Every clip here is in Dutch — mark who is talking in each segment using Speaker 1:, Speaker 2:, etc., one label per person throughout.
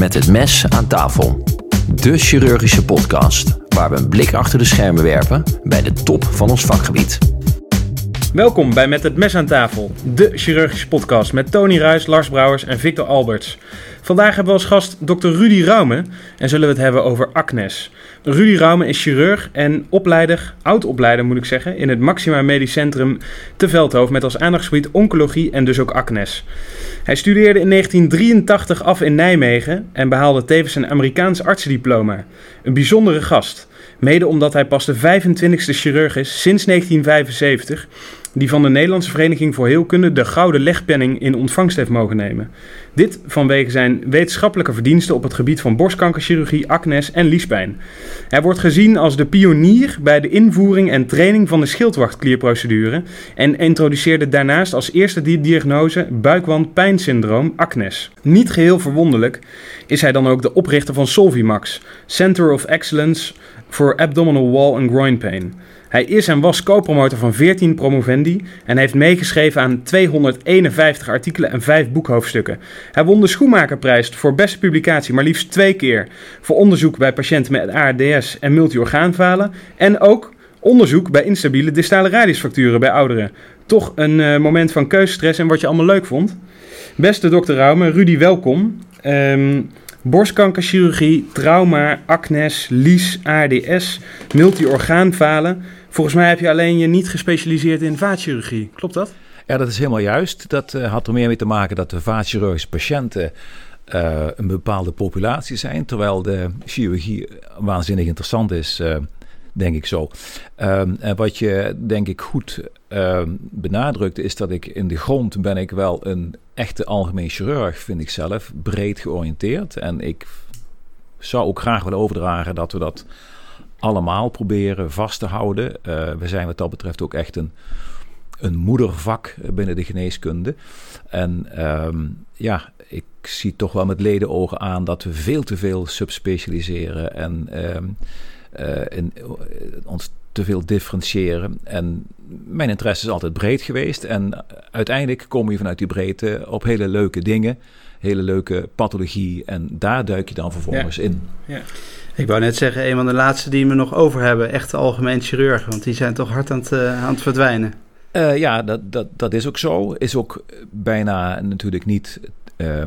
Speaker 1: Met het mes aan tafel. De chirurgische podcast waar we een blik achter de schermen werpen bij de top van ons vakgebied.
Speaker 2: Welkom bij Met het Mes aan tafel, de chirurgische podcast met Tony Ruijs, Lars Brouwers en Victor Alberts. Vandaag hebben we als gast Dr. Rudy Raume en zullen we het hebben over acnes. Rudy Raume is chirurg en opleider, oud-opleider moet ik zeggen, in het Maxima Medisch Centrum te Veldhoven met als aandachtsgebied oncologie en dus ook acnes. Hij studeerde in 1983 af in Nijmegen en behaalde tevens een Amerikaans artsendiploma. Een bijzondere gast, mede omdat hij pas de 25e chirurg is sinds 1975 die van de Nederlandse Vereniging voor Heelkunde de Gouden Legpenning in ontvangst heeft mogen nemen. Dit vanwege zijn wetenschappelijke verdiensten op het gebied van borstkankerchirurgie, acnes en liespijn. Hij wordt gezien als de pionier bij de invoering en training van de schildwachtklierprocedure en introduceerde daarnaast als eerste die diagnose buikwand-pijnsyndroom, acnes. Niet geheel verwonderlijk is hij dan ook de oprichter van Solvimax, Center of Excellence for Abdominal Wall and Groin Pain. Hij is en was co-promotor van 14 promovendi en heeft meegeschreven aan 251 artikelen en 5 boekhoofdstukken. Hij won de Schoenmakerprijs voor beste publicatie maar liefst twee keer voor onderzoek bij patiënten met ARDS en multiorgaanfalen en ook onderzoek bij instabiele distale radiusfracturen bij ouderen. Toch een uh, moment van keuzestress en wat je allemaal leuk vond. Beste dokter Raume, Rudy, welkom. Um, borstkankerchirurgie, trauma, acnes, lies, ARDS, multiorgaanfalen. Volgens mij heb je alleen je niet gespecialiseerd in vaatchirurgie. Klopt dat?
Speaker 3: Ja, dat is helemaal juist. Dat uh, had er meer mee te maken dat de vaatchirurgische patiënten uh, een bepaalde populatie zijn, terwijl de chirurgie waanzinnig interessant is. Uh, denk ik zo. Um, en wat je denk ik goed um, benadrukt is dat ik in de grond ben ik wel een echte algemeen chirurg, vind ik zelf, breed georiënteerd. En ik zou ook graag willen overdragen dat we dat allemaal proberen vast te houden. Uh, we zijn wat dat betreft ook echt een, een moedervak binnen de geneeskunde. En um, ja, ik zie toch wel met ledenogen aan dat we veel te veel subspecialiseren en um, uh, in, uh, ons te veel differentiëren. En mijn interesse is altijd breed geweest. En uiteindelijk kom je vanuit die breedte op hele leuke dingen, hele leuke pathologie. En daar duik je dan vervolgens
Speaker 2: ja.
Speaker 3: in.
Speaker 2: Ja.
Speaker 4: Ik wou net zeggen, een van de laatste die we nog over hebben, echte algemeen chirurgen, want die zijn toch hard aan het, uh, aan het verdwijnen.
Speaker 3: Uh, ja, dat, dat, dat is ook zo. Is ook bijna natuurlijk niet uh,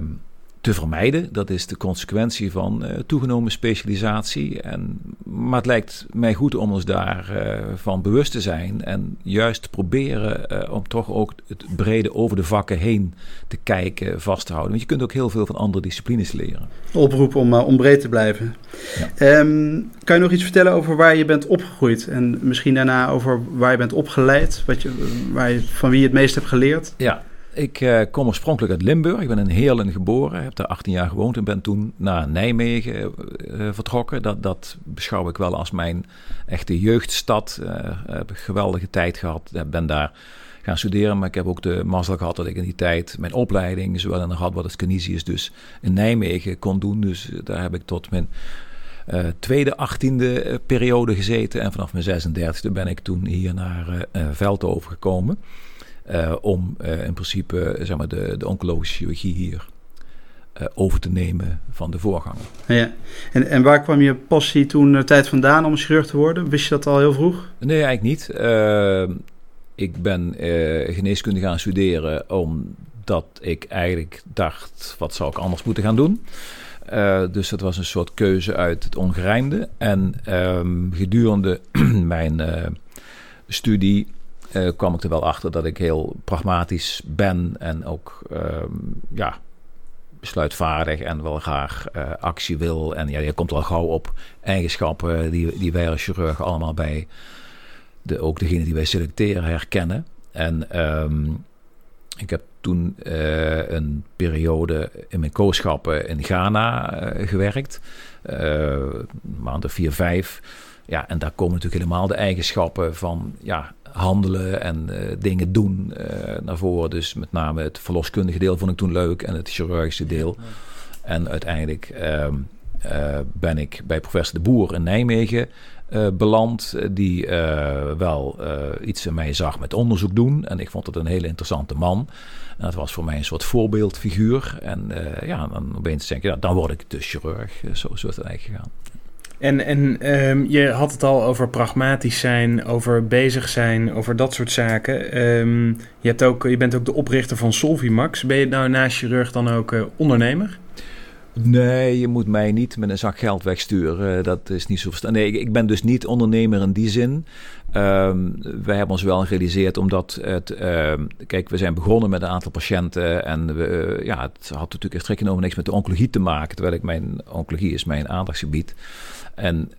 Speaker 3: te vermijden. Dat is de consequentie van uh, toegenomen specialisatie. En, maar het lijkt mij goed om ons daarvan uh, van bewust te zijn. En juist proberen uh, om toch ook het brede over de vakken heen te kijken, vast te houden. Want je kunt ook heel veel van andere disciplines leren.
Speaker 4: Oproep om, om breed te blijven. Ja. Um, kan je nog iets vertellen over waar je bent opgegroeid? En misschien daarna over waar je bent opgeleid? Wat je, waar je, van wie je het meest hebt geleerd?
Speaker 3: Ja, ik uh, kom oorspronkelijk uit Limburg. Ik ben in Heerlen geboren. Heb daar 18 jaar gewoond en ben toen naar Nijmegen uh, vertrokken. Dat, dat beschouw ik wel als mijn echte jeugdstad. Uh, heb een geweldige tijd gehad. Ben daar gaan studeren. Maar ik heb ook de mazzel gehad dat ik in die tijd mijn opleiding, zowel in de Radboud als Canisius, dus in Nijmegen kon doen. Dus daar heb ik tot mijn uh, tweede achttiende periode gezeten. En vanaf mijn 36e ben ik toen hier naar uh, Veldhoven gekomen. Uh, om uh, in principe zeg maar, de, de oncologische chirurgie hier over te nemen van de voorganger.
Speaker 4: Ja. En, en waar kwam je passie toen de tijd vandaan om chirurg te worden? Wist je dat al heel vroeg?
Speaker 3: Nee, eigenlijk niet. ik ben geneeskunde gaan studeren omdat ik eigenlijk dacht, wat zou ik anders moeten gaan doen? dus dat was een soort keuze uit het ongerijmde. En um, gedurende mijn studie uh, kwam ik er wel achter dat ik heel pragmatisch ben en ook uh, ja, besluitvaardig en wel graag uh, actie wil. En ja, je komt al gauw op eigenschappen die, die wij als chirurg allemaal bij de, ook degene die wij selecteren herkennen. En um, ik heb toen uh, een periode in mijn kooschappen in Ghana gewerkt. Maanden 4, 5. Ja, en daar komen natuurlijk helemaal de eigenschappen van ja, handelen en uh, dingen doen uh, naar voren. Dus met name het verloskundige deel vond ik toen leuk en het chirurgische deel. Ja. En uiteindelijk um, ben ik bij professor De Boer in Nijmegen beland. Die wel iets in mij zag met onderzoek doen. En ik vond het een hele interessante man. En dat was voor mij een soort voorbeeldfiguur. En ja, dan opeens denk je, ja, dan word ik dus chirurg. zo, zo is het eigenlijk gegaan.
Speaker 2: En, en um, je had het al over pragmatisch zijn, over bezig zijn, over dat soort zaken. Um, je, hebt ook, je bent ook de oprichter van Solvimax. Ben je nou naast chirurg dan ook uh, ondernemer?
Speaker 3: Nee, je moet mij niet met een zak geld wegsturen. Dat is niet zo verstandig. Nee, ik ben dus niet ondernemer in die zin. Um, wij hebben ons wel gerealiseerd omdat het... Kijk, we zijn begonnen met een aantal patiënten... en we, uh, ja, het had natuurlijk echt genomen niks met de oncologie te maken... terwijl ik mijn oncologie is mijn aandachtsgebied. En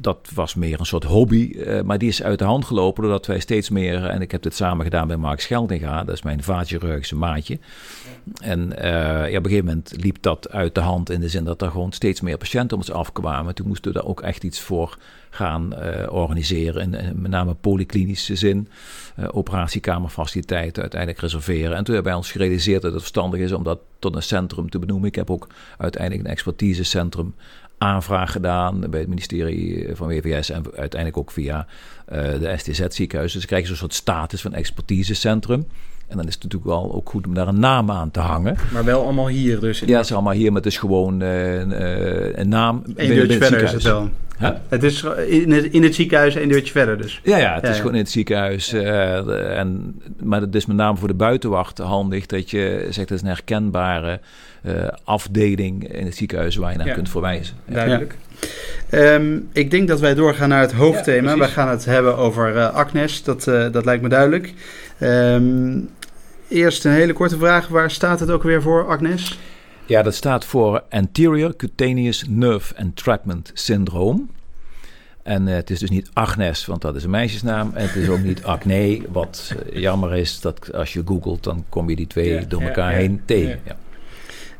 Speaker 3: dat was meer een soort hobby, uh, maar die is uit de hand gelopen doordat wij steeds meer, en ik heb dit samen gedaan bij Mark Scheldinga, dat is mijn vaatchirurgische maatje. En uh, ja, op een gegeven moment liep dat uit de hand in de zin dat er gewoon steeds meer patiënten om ons afkwamen. Toen moesten we daar ook echt iets voor gaan uh, organiseren, in, met name polyklinische zin, operatiekamerfaciliteiten uiteindelijk reserveren. En toen hebben wij ons gerealiseerd dat het verstandig is om dat tot een centrum te benoemen. Ik heb ook uiteindelijk een expertisecentrum aanvraag gedaan bij het ministerie van WVS en uiteindelijk ook via uh, de STZ-ziekenhuis. Dus krijg je zo'n soort status van expertisecentrum. En dan is het natuurlijk wel ook goed om daar een naam aan te hangen.
Speaker 2: Maar wel allemaal hier dus?
Speaker 3: Ja, het is allemaal hier, maar het is gewoon uh, een, een naam.
Speaker 4: Eén deurtje verder is het wel. Huh? Het is in het, in het ziekenhuis één deurtje verder dus.
Speaker 3: Ja, ja het ja, is ja. gewoon in het ziekenhuis. Uh, en, maar het is met name voor de buitenwacht handig dat je zegt dat is een herkenbare afdeling in het ziekenhuis waar je naar kunt verwijzen.
Speaker 2: Duidelijk.
Speaker 4: Um, ik denk dat wij doorgaan naar het hoofdthema. wij gaan het hebben over uh, Agnes, dat, dat lijkt me duidelijk. Um, eerst een hele korte vraag. Waar staat het ook weer voor, Agnes?
Speaker 3: Ja, dat staat voor Anterior Cutaneous Nerve Entrapment Syndrome. En uh, het is dus niet Agnes, want dat is een meisjesnaam. En het is ook niet Acne, wat uh, jammer is dat als je googelt, dan kom je die twee ja, door elkaar ja, heen tegen.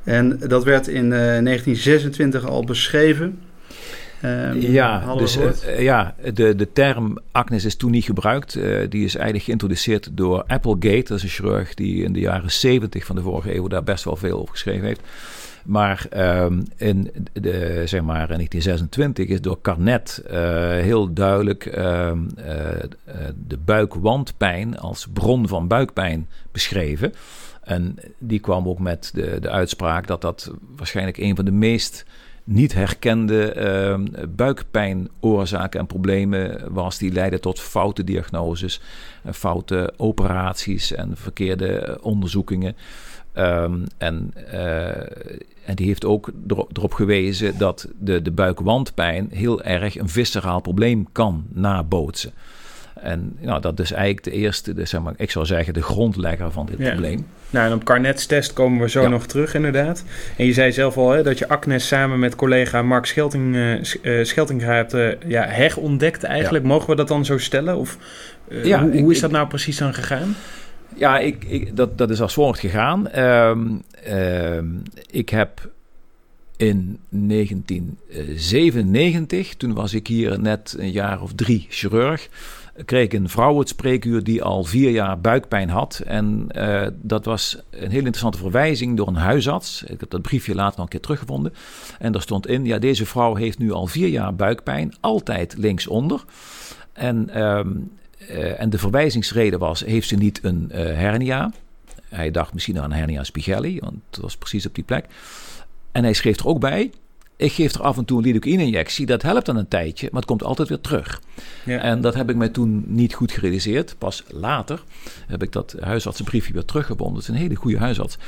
Speaker 4: En dat werd in uh, 1926 al beschreven.
Speaker 3: Um, ja, dus uh, ja, de, de term Agnes is toen niet gebruikt. Uh, die is eigenlijk geïntroduceerd door Applegate. Dat is een chirurg die in de jaren 70 van de vorige eeuw daar best wel veel over geschreven heeft. Maar um, in de, zeg maar, in 1926 is door Carnet uh, heel duidelijk um, de buikwandpijn als bron van buikpijn beschreven. En die kwam ook met de, de uitspraak dat dat waarschijnlijk een van de meest niet herkende uh, buikpijnoorzaken en problemen was. Die leidden tot foute diagnoses, foute operaties en verkeerde onderzoekingen. Um, en, uh, en die heeft ook erop, erop gewezen dat de, de buikwandpijn heel erg een visceraal probleem kan nabootsen. En nou, dat is eigenlijk de eerste, de, zeg maar, ik zou zeggen, de grondlegger van dit ja. probleem.
Speaker 2: Nou, en op Carnets test komen we zo ja. nog terug, inderdaad. En je zei zelf al hè, dat je Agnes samen met collega Mark Schelting, uh, Scheltinga hebt uh, ja, herontdekt eigenlijk. Ja. Mogen we dat dan zo stellen? Of uh, ja, hoe, hoe, is dat nou precies dan gegaan?
Speaker 3: Ja, ik, ik, dat, dat is als volgt gegaan. Um, um, ik heb in 1997, toen was ik hier net een jaar of drie chirurg kreeg ik een vrouw het spreekuur die al vier jaar buikpijn had. En uh, dat was een hele interessante verwijzing door een huisarts. Ik heb dat briefje later nog een keer teruggevonden. En daar stond in, ja, deze vrouw heeft nu al vier jaar buikpijn, altijd linksonder. En, um, uh, en de verwijzingsreden was, heeft ze niet een uh, hernia? Hij dacht misschien aan hernia spighelli, want het was precies op die plek. En hij schreef er ook bij, ik geef er af en toe een lidocaïne-injectie. Dat helpt dan een tijdje, maar het komt altijd weer terug. Ja. En dat heb ik mij toen niet goed gerealiseerd. Pas later heb ik dat huisartsenbriefje weer teruggebonden. Het is een hele goede huisarts.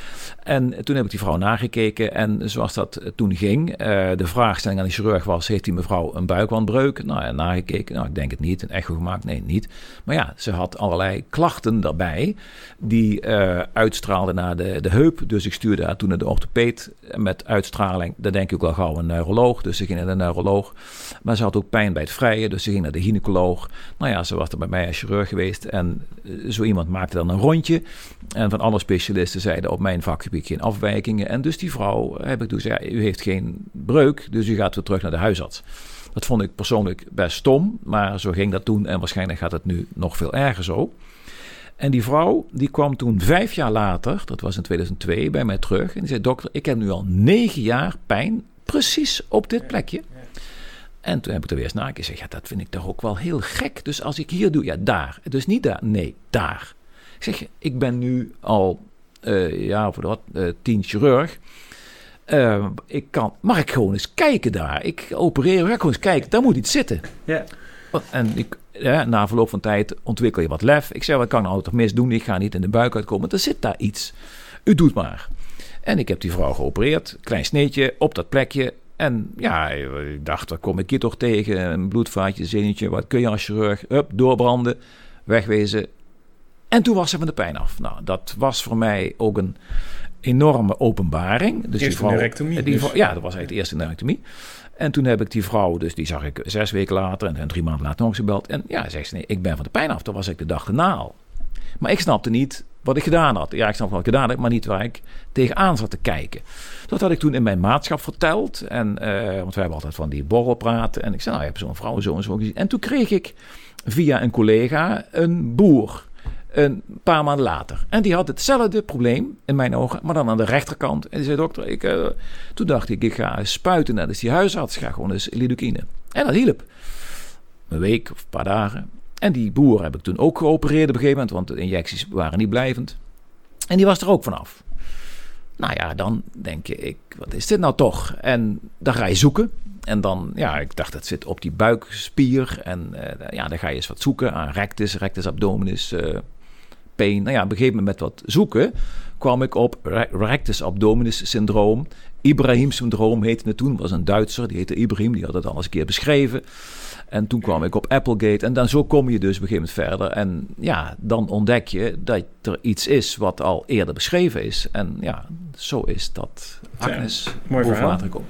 Speaker 3: En toen heb ik die vrouw nagekeken. En zoals dat toen ging, uh, de vraagstelling aan de chirurg was... heeft die mevrouw een buikwandbreuk? Nou ja, nagekeken. Nou, ik denk het niet. Een echo gemaakt? Nee, niet. Maar ja, ze had allerlei klachten daarbij... die uh, uitstraalden naar de, de heup. Dus ik stuurde haar toen naar de orthopeed met uitstraling. Daar denk ik ook wel gauw neuroloog, dus ze ging naar de neuroloog. Maar ze had ook pijn bij het vrije, dus ze ging naar de gynaecoloog. Nou ja, ze was er bij mij als chirurg geweest en zo iemand maakte dan een rondje. En van alle specialisten zeiden op mijn vakgebied geen afwijkingen. En dus die vrouw heb ik toen gezegd, u heeft geen breuk, dus u gaat weer terug naar de huisarts. Dat vond ik persoonlijk best stom, maar zo ging dat toen en waarschijnlijk gaat het nu nog veel erger zo. En die vrouw die kwam toen vijf jaar later, dat was in 2002, bij mij terug. En die zei: Dokter, ik heb nu al negen jaar pijn precies op dit plekje. En toen heb ik er weer eens naar gezegd, ja, dat vind ik toch ook wel heel gek. Dus als ik hier doe, ja, daar. Dus niet daar, nee, daar. Ik zeg, ik ben nu al, uh, ja, voor wat, uh, tien chirurg. Uh, ik kan, mag ik gewoon eens kijken daar? Ik opereer, ga gewoon eens kijken, daar moet iets zitten.
Speaker 2: Ja.
Speaker 3: En ik, ja, na verloop van tijd ontwikkel je wat lef. Ik zeg, wat kan nou toch mis doen? Ik ga niet in de buik uitkomen. Er zit daar iets. U doet maar. En ik heb die vrouw geopereerd. Klein sneetje op dat plekje. En ja, ik dacht, daar kom ik hier toch tegen. Een bloedvaatje, zinnetje. Wat kun je als chirurg? Up, doorbranden, wegwezen. En toen was ze van de pijn af. Nou, dat was voor mij ook een enorme openbaring. Dus
Speaker 2: eerste
Speaker 3: die
Speaker 2: dus.
Speaker 3: vrouw- ja, dat was eigenlijk de eerste neurectomie. En toen heb ik die vrouw, dus die zag ik zes weken later en, drie maanden later nog eens gebeld. En ja, zegt ze, nee, ik ben van de pijn af. Dat was ik de dag erna al. Maar ik snapte niet wat ik gedaan had. Ja, ik snap wat ik gedaan heb, maar niet waar ik tegenaan zat te kijken. Dat had ik toen in mijn maatschap verteld. En, eh, want wij hebben altijd van die borrelpraten. En ik zei, nou, je hebt zo'n vrouw zo en zo gezien. En toen kreeg ik via een collega een boer. Een paar maanden later. En die had hetzelfde probleem in mijn ogen, maar dan aan de rechterkant. En die zei: Dokter, ik, eh, toen dacht ik, ik ga spuiten naar die huisarts. Ga gewoon eens lidocaïne. En dat hielp. Een week of een paar dagen. En die boer heb ik toen ook geopereerd op een gegeven moment, want de injecties waren niet blijvend. En die was er ook vanaf. Nou ja, dan denk je, ik, wat is dit nou toch? En dan ga je zoeken. En dan, ja, ik dacht, dat zit op die buikspier. En eh, ja, dan ga je eens wat zoeken aan rectus, rectus abdominis, eh pain. Nou ja, op een gegeven moment met wat zoeken kwam ik op re- rectus abdominis syndroom. Ibrahim syndroom heette het toen. was een Duitser, die heette Ibrahim. Die had het al eens een keer beschreven. En toen kwam ik op Applegate. En dan zo kom je dus op een gegeven moment verder. En ja, dan ontdek je dat er iets is wat al eerder beschreven is. En ja, zo is dat Agnes
Speaker 2: mooi
Speaker 3: boven gekomen.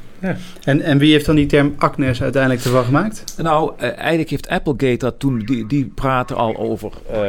Speaker 4: En, en wie heeft dan die term Agnes uiteindelijk ervan gemaakt?
Speaker 3: Nou, eh, eigenlijk heeft Applegate dat toen... Die, die praten al over... eh,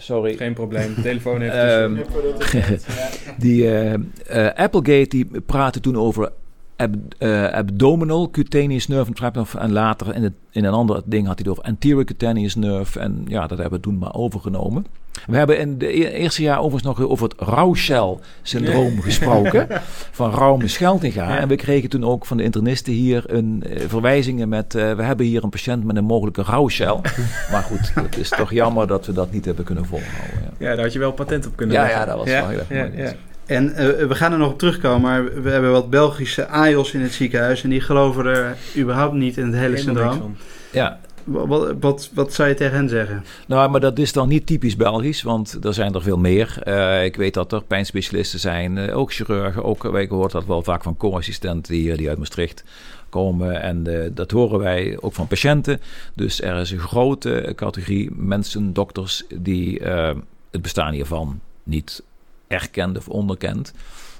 Speaker 3: sorry.
Speaker 2: Geen probleem. De telefoon heeft dus-
Speaker 3: Die eh, eh, Applegate die praatte toen over ab- eh, abdominal cutaneous nerve entrapment. En later in, het, in een ander ding had hij het over anterior cutaneous nerve. En ja, dat hebben we toen maar overgenomen. We hebben in het eerste jaar overigens nog over het Rauschel-syndroom gesproken. Van Raume Scheltinga.
Speaker 2: Ja.
Speaker 3: En we kregen toen ook van de internisten hier een, eh, verwijzingen met... eh, we hebben hier een patiënt met een mogelijke Rauschel. maar goed, het is toch jammer dat we dat niet hebben kunnen volhouden. Ja,
Speaker 2: Ja, daar had je wel patent op kunnen
Speaker 3: ja,
Speaker 2: leggen.
Speaker 3: ja dat was wel heel erg
Speaker 2: ja,
Speaker 3: mooi.
Speaker 2: ja.
Speaker 4: En eh, we gaan er nog op terugkomen, maar we hebben wat Belgische AIOS in het ziekenhuis en die geloven er überhaupt niet in het hele
Speaker 2: Helemaal
Speaker 4: syndroom.
Speaker 3: ja,
Speaker 4: Wat, wat, wat, zou je tegen hen zeggen?
Speaker 3: Nou, maar dat is dan niet typisch Belgisch, want er zijn er veel meer. Eh, ik weet dat er pijnspecialisten zijn, eh, ook chirurgen. Ook, wij horen dat wel vaak van co-assistenten die, die uit Maastricht komen. En eh, dat horen wij ook van patiënten. Dus er is een grote categorie mensen, dokters, die eh, het bestaan hiervan niet erkent of onderkent.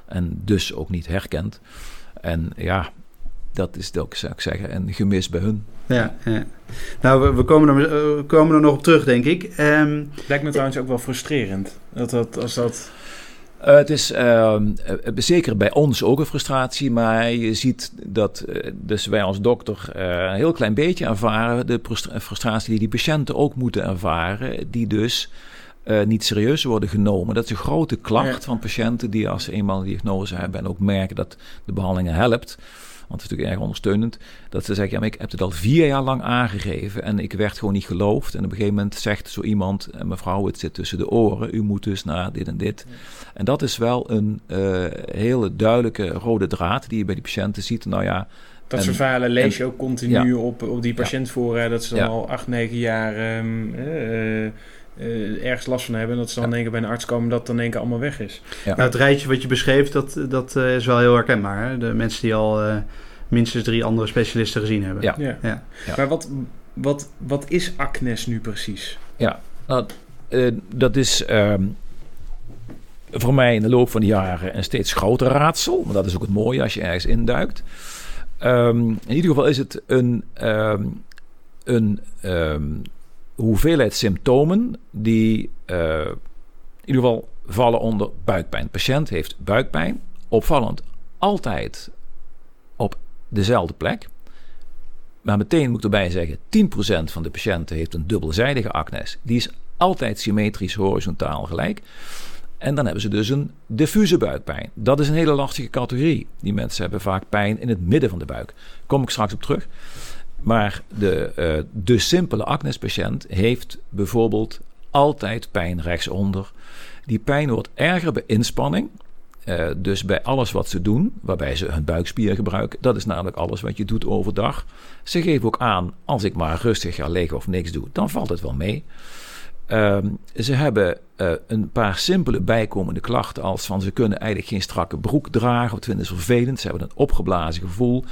Speaker 3: En dus ook niet herkent. En ja, dat is ook, zou ik zeggen, een gemis bij hun.
Speaker 4: Ja, ja. Nou, we, we komen er, eh, we komen er nog op terug, denk ik. Ehm,
Speaker 2: Lijkt me trouwens ook wel frustrerend. Dat, dat, als dat...
Speaker 3: Eh, het is ehm, eh, zeker bij ons ook een frustratie, maar je ziet dat dus wij als dokter eh, een heel klein beetje ervaren de frustra- frustratie die die patiënten ook moeten ervaren, die dus eh, niet serieus worden genomen. Dat is een grote klacht
Speaker 2: Ja.
Speaker 3: van patiënten die als ze eenmaal een diagnose hebben en ook merken dat de behandelingen helpt. Want het is natuurlijk erg ondersteunend. Dat ze zeggen, ja, maar ik heb het al vier jaar lang aangegeven en ik werd gewoon niet geloofd. En op een gegeven moment zegt zo iemand, eh, mevrouw, het zit tussen de oren. U moet dus naar dit en dit. En dat is wel een eh, hele duidelijke rode draad die je bij die patiënten ziet. Nou ja,
Speaker 2: Dat
Speaker 3: En-
Speaker 2: soort verhalen lees je ook continu
Speaker 3: ja.
Speaker 2: op, op die patiëntfora. Dat ze dan
Speaker 3: Ja.
Speaker 2: al acht, negen jaar ehm, eh, eh, ergens last van hebben. En dat ze dan
Speaker 3: Ja.
Speaker 2: in één keer bij een arts komen dat het dan in één keer allemaal weg is.
Speaker 4: Nou, het rijtje wat je beschreef, dat, dat eh, is wel heel herkenbaar. Hè? De mensen die al eh, minstens drie andere specialisten gezien hebben.
Speaker 3: Ja.
Speaker 2: Ja.
Speaker 4: Ja.
Speaker 3: Ja.
Speaker 2: Maar wat, wat, wat is acnes nu precies?
Speaker 3: Nou, eh, dat is ehm, voor mij in de loop van de jaren een steeds groter raadsel. Maar dat is ook het mooie als je ergens induikt. Ehm, in ieder geval is het een, ehm, een ehm, hoeveelheid symptomen die eh, in ieder geval vallen onder buikpijn. De patiënt heeft buikpijn, opvallend altijd op dezelfde plek. Maar meteen moet ik erbij zeggen, 10% van de patiënten heeft een dubbelzijdige acnes. Die is altijd symmetrisch horizontaal gelijk. En dan hebben ze dus een diffuse buikpijn. Dat is een hele lastige categorie. Die mensen hebben vaak pijn in het midden van de buik. Daar kom ik straks op terug. Maar de, uh, de simpele acnespatiënt heeft bijvoorbeeld altijd pijn rechtsonder. Die pijn wordt erger bij inspanning. Uh, dus bij alles wat ze doen, waarbij ze hun buikspier gebruiken, dat is namelijk alles wat je doet overdag. Ze geven ook aan, als ik maar rustig ga liggen of niks doe, dan valt het wel mee. Uh, ze hebben uh, een paar simpele bijkomende klachten als van ze kunnen eigenlijk geen strakke broek dragen, of vinden ze vervelend, ze hebben een opgeblazen gevoel.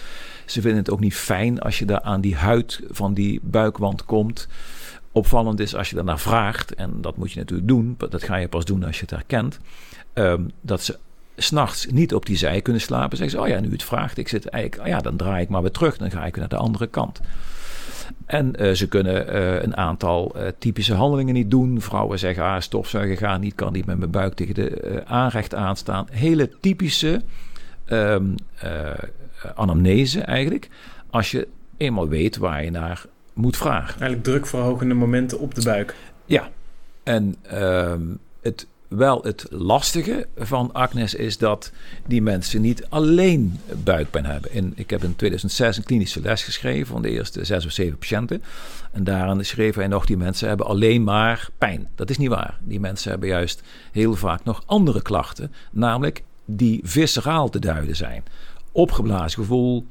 Speaker 3: Ze vinden het ook niet fijn als je daar aan die huid van die buikwand komt. Opvallend is als je daarnaar vraagt, en dat moet je natuurlijk doen, dat ga je pas doen als je het herkent, um, dat ze s'nachts niet op die zij kunnen slapen. Zeggen ze, oh ja, nu het vraagt, ik zit eigenlijk, ja, dan draai ik maar weer terug, dan ga ik weer naar de andere kant. En uh, ze kunnen uh, een aantal uh, typische handelingen niet doen. Vrouwen zeggen, ah, stofzuigen gaat niet, kan niet met mijn buik tegen de aanrecht aanstaan. Hele typische um, anamnese eigenlijk, als je eenmaal weet waar je naar moet vragen.
Speaker 2: Eigenlijk drukverhogende momenten op de buik.
Speaker 3: Ja, en um, het wel het lastige van Agnes is dat die mensen niet alleen buikpijn hebben. En ik heb in 2006 een klinische les geschreven van de eerste zes of zeven patiënten. En daarin schreef hij nog, die mensen hebben alleen maar pijn. Dat is niet waar. Die mensen hebben juist heel vaak nog andere klachten, namelijk die visceraal te duiden zijn. Opgeblazen gevoel,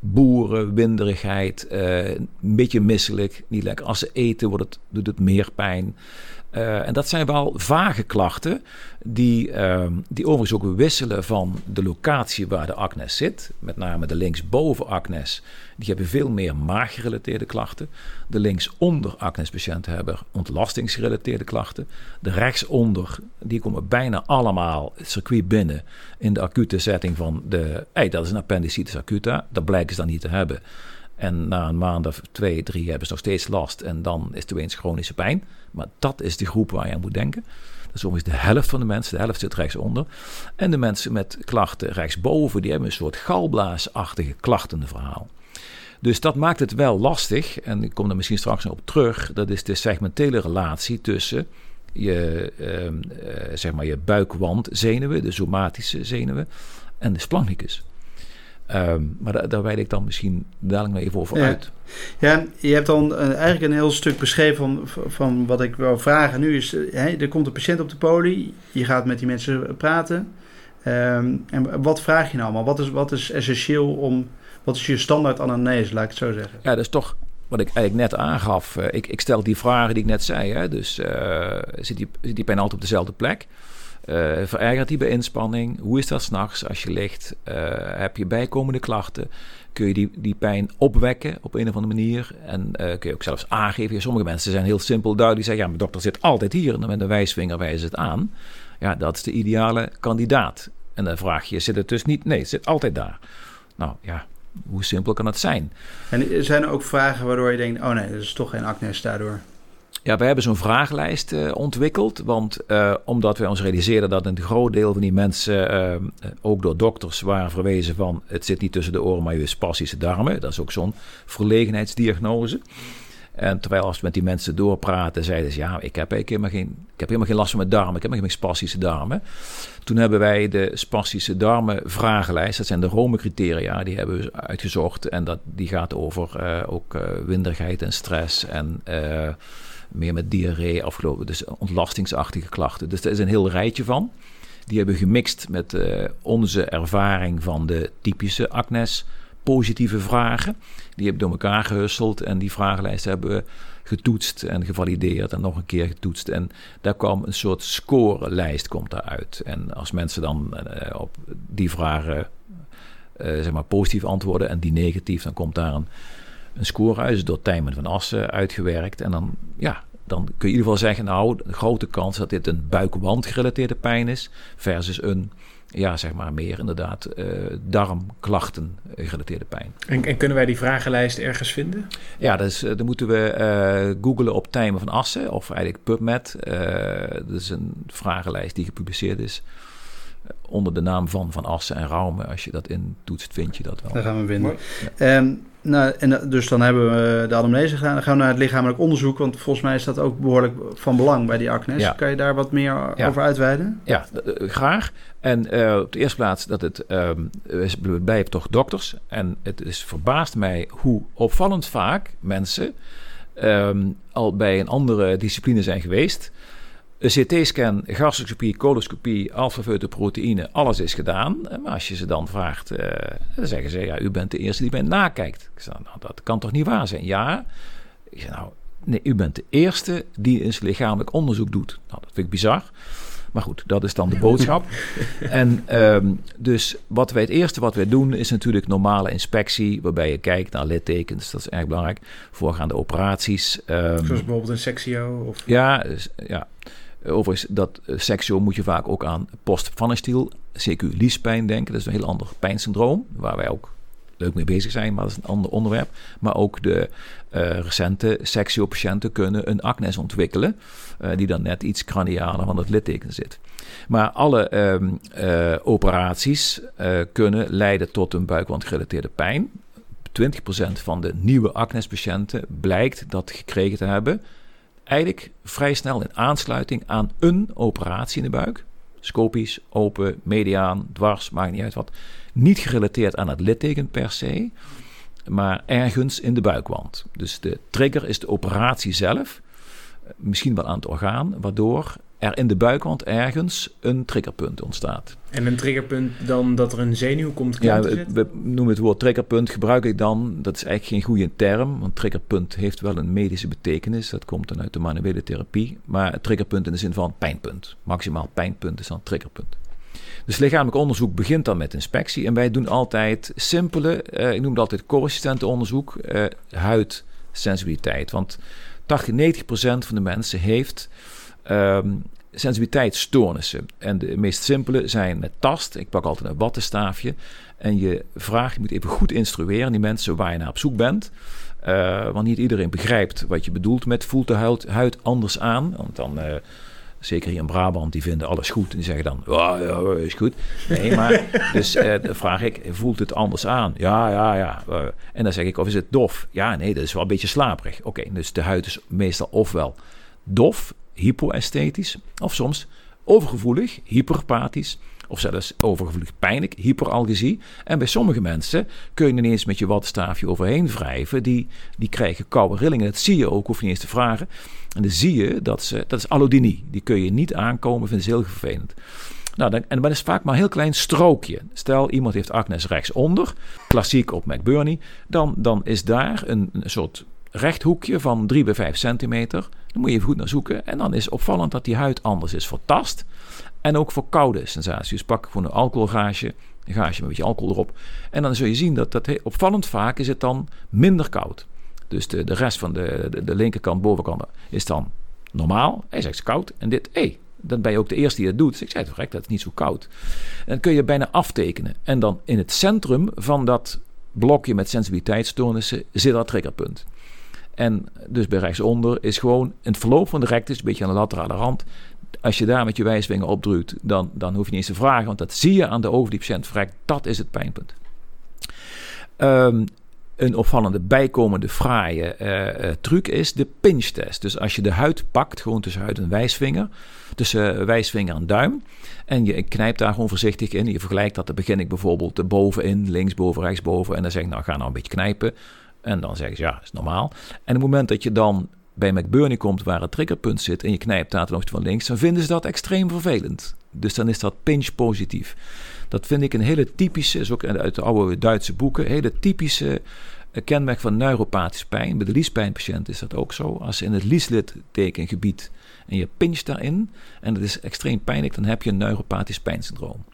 Speaker 3: boeren, winderigheid, uh, een beetje misselijk, niet lekker. Als ze eten wordt het, doet het meer pijn. Uh, en dat zijn wel vage klachten, die, uh, die overigens ook wisselen van de locatie waar de acnes zit. Met name de linksboven acnes, die hebben veel meer maaggerelateerde klachten. De linksonder acnespatiënten hebben ontlastingsgerelateerde klachten. De rechtsonder, die komen bijna allemaal het circuit binnen in de acute setting van de... Hey, dat is een appendicitis acuta, dat blijken ze dan niet te hebben. En na een maand of twee, drie hebben ze nog steeds last. En dan is er opeens chronische pijn. Maar dat is de groep waar je aan moet denken. Dat is ongeveer de helft van de mensen. De helft zit rechtsonder. En de mensen met klachten rechtsboven, die hebben een soort galblaasachtige klachtenverhaal. Dus dat maakt het wel lastig. En ik kom er misschien straks nog op terug. Dat is de segmentele relatie tussen je, uh, zeg maar je buikwandzenuwen, de somatische zenuwen, en de splancnicus. Um, maar daar, daar wijd ik dan misschien dadelijk nog even over
Speaker 4: ja.
Speaker 3: uit.
Speaker 4: Ja, je hebt dan uh, eigenlijk een heel stuk beschreven van, van wat ik wil vragen nu. Is, uh, er komt een patiënt op de poli, je gaat met die mensen praten. Um, en wat vraag je nou allemaal? Wat is, wat is essentieel om, wat is je standaard anamnese, laat ik het zo zeggen?
Speaker 3: Ja, dat is toch wat ik eigenlijk net aangaf. Uh, ik, ik, stel die vragen die ik net zei. Hè? Dus zit, die, zit die pijn altijd op dezelfde plek? Uh, verergert die bij inspanning? Hoe is dat s'nachts als je ligt? Uh, heb je bijkomende klachten? Kun je die, die pijn opwekken op een of andere manier? En uh, kun je ook zelfs aangeven. Sommige mensen zijn heel simpel duidelijk. Die zeggen, ja, mijn dokter zit altijd hier. En dan met een wijsvinger ze het aan. Ja, dat is de ideale kandidaat. En dan vraag je, zit het dus niet? Nee, het zit altijd daar. Nou ja, hoe simpel kan dat zijn?
Speaker 4: En zijn er ook vragen waardoor je denkt, oh nee, dat is toch geen acne daardoor?
Speaker 3: Ja, we hebben zo'n vragenlijst uh, ontwikkeld. Want uh, omdat wij ons realiseerden dat een groot deel van die mensen, uh, ook door dokters, waren verwezen van het zit niet tussen de oren, maar je spastische darmen. Dat is ook zo'n verlegenheidsdiagnose. En terwijl als we met die mensen doorpraten, zeiden ze: Ja, ik heb, helemaal geen, ik heb helemaal geen last van mijn darmen, ik heb helemaal geen spastische darmen. Toen hebben wij de spastische darmen vragenlijst, dat zijn de Rome-criteria, die hebben we uitgezocht. En dat, die gaat over ook winderigheid en stress en meer met diarree afgelopen, dus ontlastingsachtige klachten. Dus er is een heel rijtje van. Die hebben gemixt met uh, onze ervaring van de typische acnes positieve vragen. Die hebben door elkaar gehusteld en die vragenlijst hebben we getoetst en gevalideerd en nog een keer getoetst. En daar kwam een soort scorelijst komt daaruit. En als mensen dan uh, op die vragen uh, zeg maar positief antwoorden en die negatief, dan komt daar een een scorehuis door Tijmen van Assen uitgewerkt. En dan, ja, dan kun je in ieder geval zeggen, nou, de grote kans dat dit een buikwandgerelateerde pijn is, versus een, ja, zeg maar meer inderdaad, uh, darmklachten gerelateerde pijn.
Speaker 2: En, en, kunnen wij die vragenlijst ergens vinden?
Speaker 3: Ja, dus, dan moeten we uh, googlen op Tijmen van Assen, of eigenlijk PubMed. Uh, dat is een vragenlijst die gepubliceerd is onder de naam van Van Assen en Raume. Als je dat intoetst, vind je dat wel.
Speaker 4: Daar gaan we. Ja. Um, Nou, en dus dan hebben we de anamnese gedaan. Dan gaan we naar het lichamelijk onderzoek. Want volgens mij is dat ook behoorlijk van belang bij die acnes. Kan je daar wat meer over uitweiden?
Speaker 3: Ja, graag. En uh, op de eerste plaats dat het... Um, we blijven toch dokters. En het is verbaast mij hoe opvallend vaak mensen... Um, al bij een andere discipline zijn geweest een CT-scan, gastroscopie, coloscopie, alpha-feutoproteïne, alles is gedaan. Maar als je ze dan vraagt, uh, dan zeggen ze, ja, u bent de eerste die mij nakijkt. Ik zeg, nou, dat kan toch niet waar zijn? Ja. Ik zeg, nou, nee, u bent de eerste die eens lichamelijk onderzoek doet. Nou, dat vind ik bizar. Maar goed, dat is dan de boodschap. en um, dus wat wij het eerste wat wij doen is natuurlijk normale inspectie, waarbij je kijkt naar littekens. Dat is erg belangrijk. Voorgaande operaties.
Speaker 2: Um, Zoals bijvoorbeeld een sectio? Of...
Speaker 3: Ja, dus, ja. Overigens, dat uh, seksueel moet je vaak ook aan post stiel CQ liespijn denken. Dat is een heel ander pijnsyndroom, waar wij ook leuk mee bezig zijn, maar dat is een ander onderwerp. Maar ook de uh, recente seksueel-patiënten kunnen een acnes ontwikkelen, die dan net iets cranialer van het litteken zit. Maar alle uh, operaties kunnen leiden tot een buikwandgerelateerde pijn. 20% van de nieuwe acnespatiënten blijkt dat gekregen te hebben eigenlijk vrij snel in aansluiting aan een operatie in de buik. Scopisch, open, mediaan, dwars, maakt niet uit wat. Niet gerelateerd aan het litteken per se, maar ergens in de buikwand. Dus de trigger is de operatie zelf, misschien wel aan het orgaan, waardoor er in de buikwand ergens een triggerpunt ontstaat.
Speaker 2: En een triggerpunt dan dat er een zenuw komt
Speaker 3: Ja, we noemen het woord triggerpunt, gebruik ik dan. Dat is eigenlijk geen goede term, want triggerpunt heeft wel een medische betekenis. Dat komt dan uit de manuele therapie. Maar triggerpunt in de zin van pijnpunt. Maximaal pijnpunt is dan triggerpunt. Dus lichamelijk onderzoek begint dan met inspectie. En wij doen altijd simpele, uh, ik noem het altijd co onderzoek, uh, huidsensibiliteit. Want 80, 90 procent van de mensen heeft um, sensibiliteitsstoornissen. En de meest simpele zijn met tast. Ik pak altijd een wattenstaafje. En je vraagt, je moet even goed instrueren die mensen waar je naar op zoek bent. Uh, want niet iedereen begrijpt wat je bedoelt met voelt de huid, huid anders aan. Want dan, uh, zeker hier in Brabant, die vinden alles goed. En die zeggen dan, ja, ja is goed. Nee, maar dus uh, dan vraag ik, voelt het anders aan? Ja, ja, ja. en dan zeg ik, of is het dof? Ja, nee, dat is wel een beetje slaperig. Oké, dus de huid is meestal ofwel dof hypoesthetisch, of soms overgevoelig, hyperpathisch, of zelfs overgevoelig pijnlijk, hyperalgesie. En bij sommige mensen kun je ineens met je wattenstaafje overheen wrijven. Die, die krijgen koude rillingen. Dat zie je ook, hoef je niet eens te vragen. En dan zie je dat ze, dat is allodynie. Die kun je niet aankomen, vinden ze heel vervelend. Nou, dan, en dat is vaak maar een heel klein strookje. Stel, iemand heeft acnes rechtsonder, klassiek op McBurney. Dan, dan is daar een, een soort rechthoekje van 3 bij 5 centimeter. Dan moet je even goed naar zoeken. En dan is opvallend dat die huid anders is voor tast. En ook voor koude sensaties. Dus pak gewoon een alcoholgaasje. Een gaasje met een beetje alcohol erop. En dan zul je zien dat, dat opvallend vaak is het dan minder koud. Dus de, de rest van de, de, linkerkant, bovenkant is dan normaal. Hij zegt koud. En dit, hé, hey, dan ben je ook de eerste die het doet. Dus ik zei het dat is niet zo koud. En dan kun je bijna aftekenen. En dan in het centrum van dat blokje met sensibiliteitsstoornissen zit dat triggerpunt. En dus bij rechtsonder is gewoon het verloop van de rectus, een beetje aan de laterale rand. Als je daar met je wijsvinger opdrukt, dan, dan hoef je niet eens te vragen, want dat zie je aan de ogen die patiënt. Dat is het pijnpunt. Um, een opvallende bijkomende fraaie uh, truc is de pinch test. Dus als je de huid pakt, gewoon tussen huid en wijsvinger, tussen wijsvinger en duim, en je knijpt daar gewoon voorzichtig in. Je vergelijkt dat, dan begin ik bijvoorbeeld bovenin, linksboven, rechtsboven, en dan zeg ik nou ga nou een beetje knijpen. En dan zeggen ze ja, is normaal. En op het moment dat je dan bij McBurney komt waar het triggerpunt zit en je knijpt daar ten opzichte van links, dan vinden ze dat extreem vervelend. Dus dan is dat pinch positief. Dat vind ik een hele typische, is ook uit de oude Duitse boeken, hele typische eh, kenmerk van neuropathische pijn. Bij de liespijnpatiënt is dat ook zo. Als in het lieslidtekengebied en je pincht daarin en het is extreem pijnlijk, dan heb je een neuropathisch pijnsyndroom.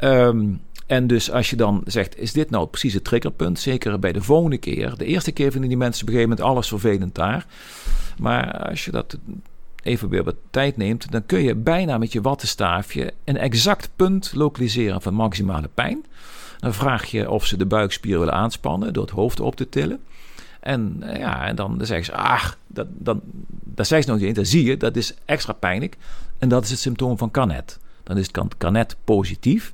Speaker 3: Um, en dus als je dan zegt, is dit nou precies het triggerpunt? Zeker bij de volgende keer. De eerste keer vinden die mensen op een gegeven moment alles vervelend daar. Maar als je dat even weer wat tijd neemt, dan kun je bijna met je wattenstaafje een exact punt lokaliseren van maximale pijn. Dan vraag je of ze de buikspieren willen aanspannen door het hoofd op te tillen. En, eh, ja, en dan, zeggen ze, ach, dat, dan, dat zeggen ze nog niet eens. Dan zie je, dat is extra pijnlijk. En dat is het symptoom van Canet. Dan is het Canet positief.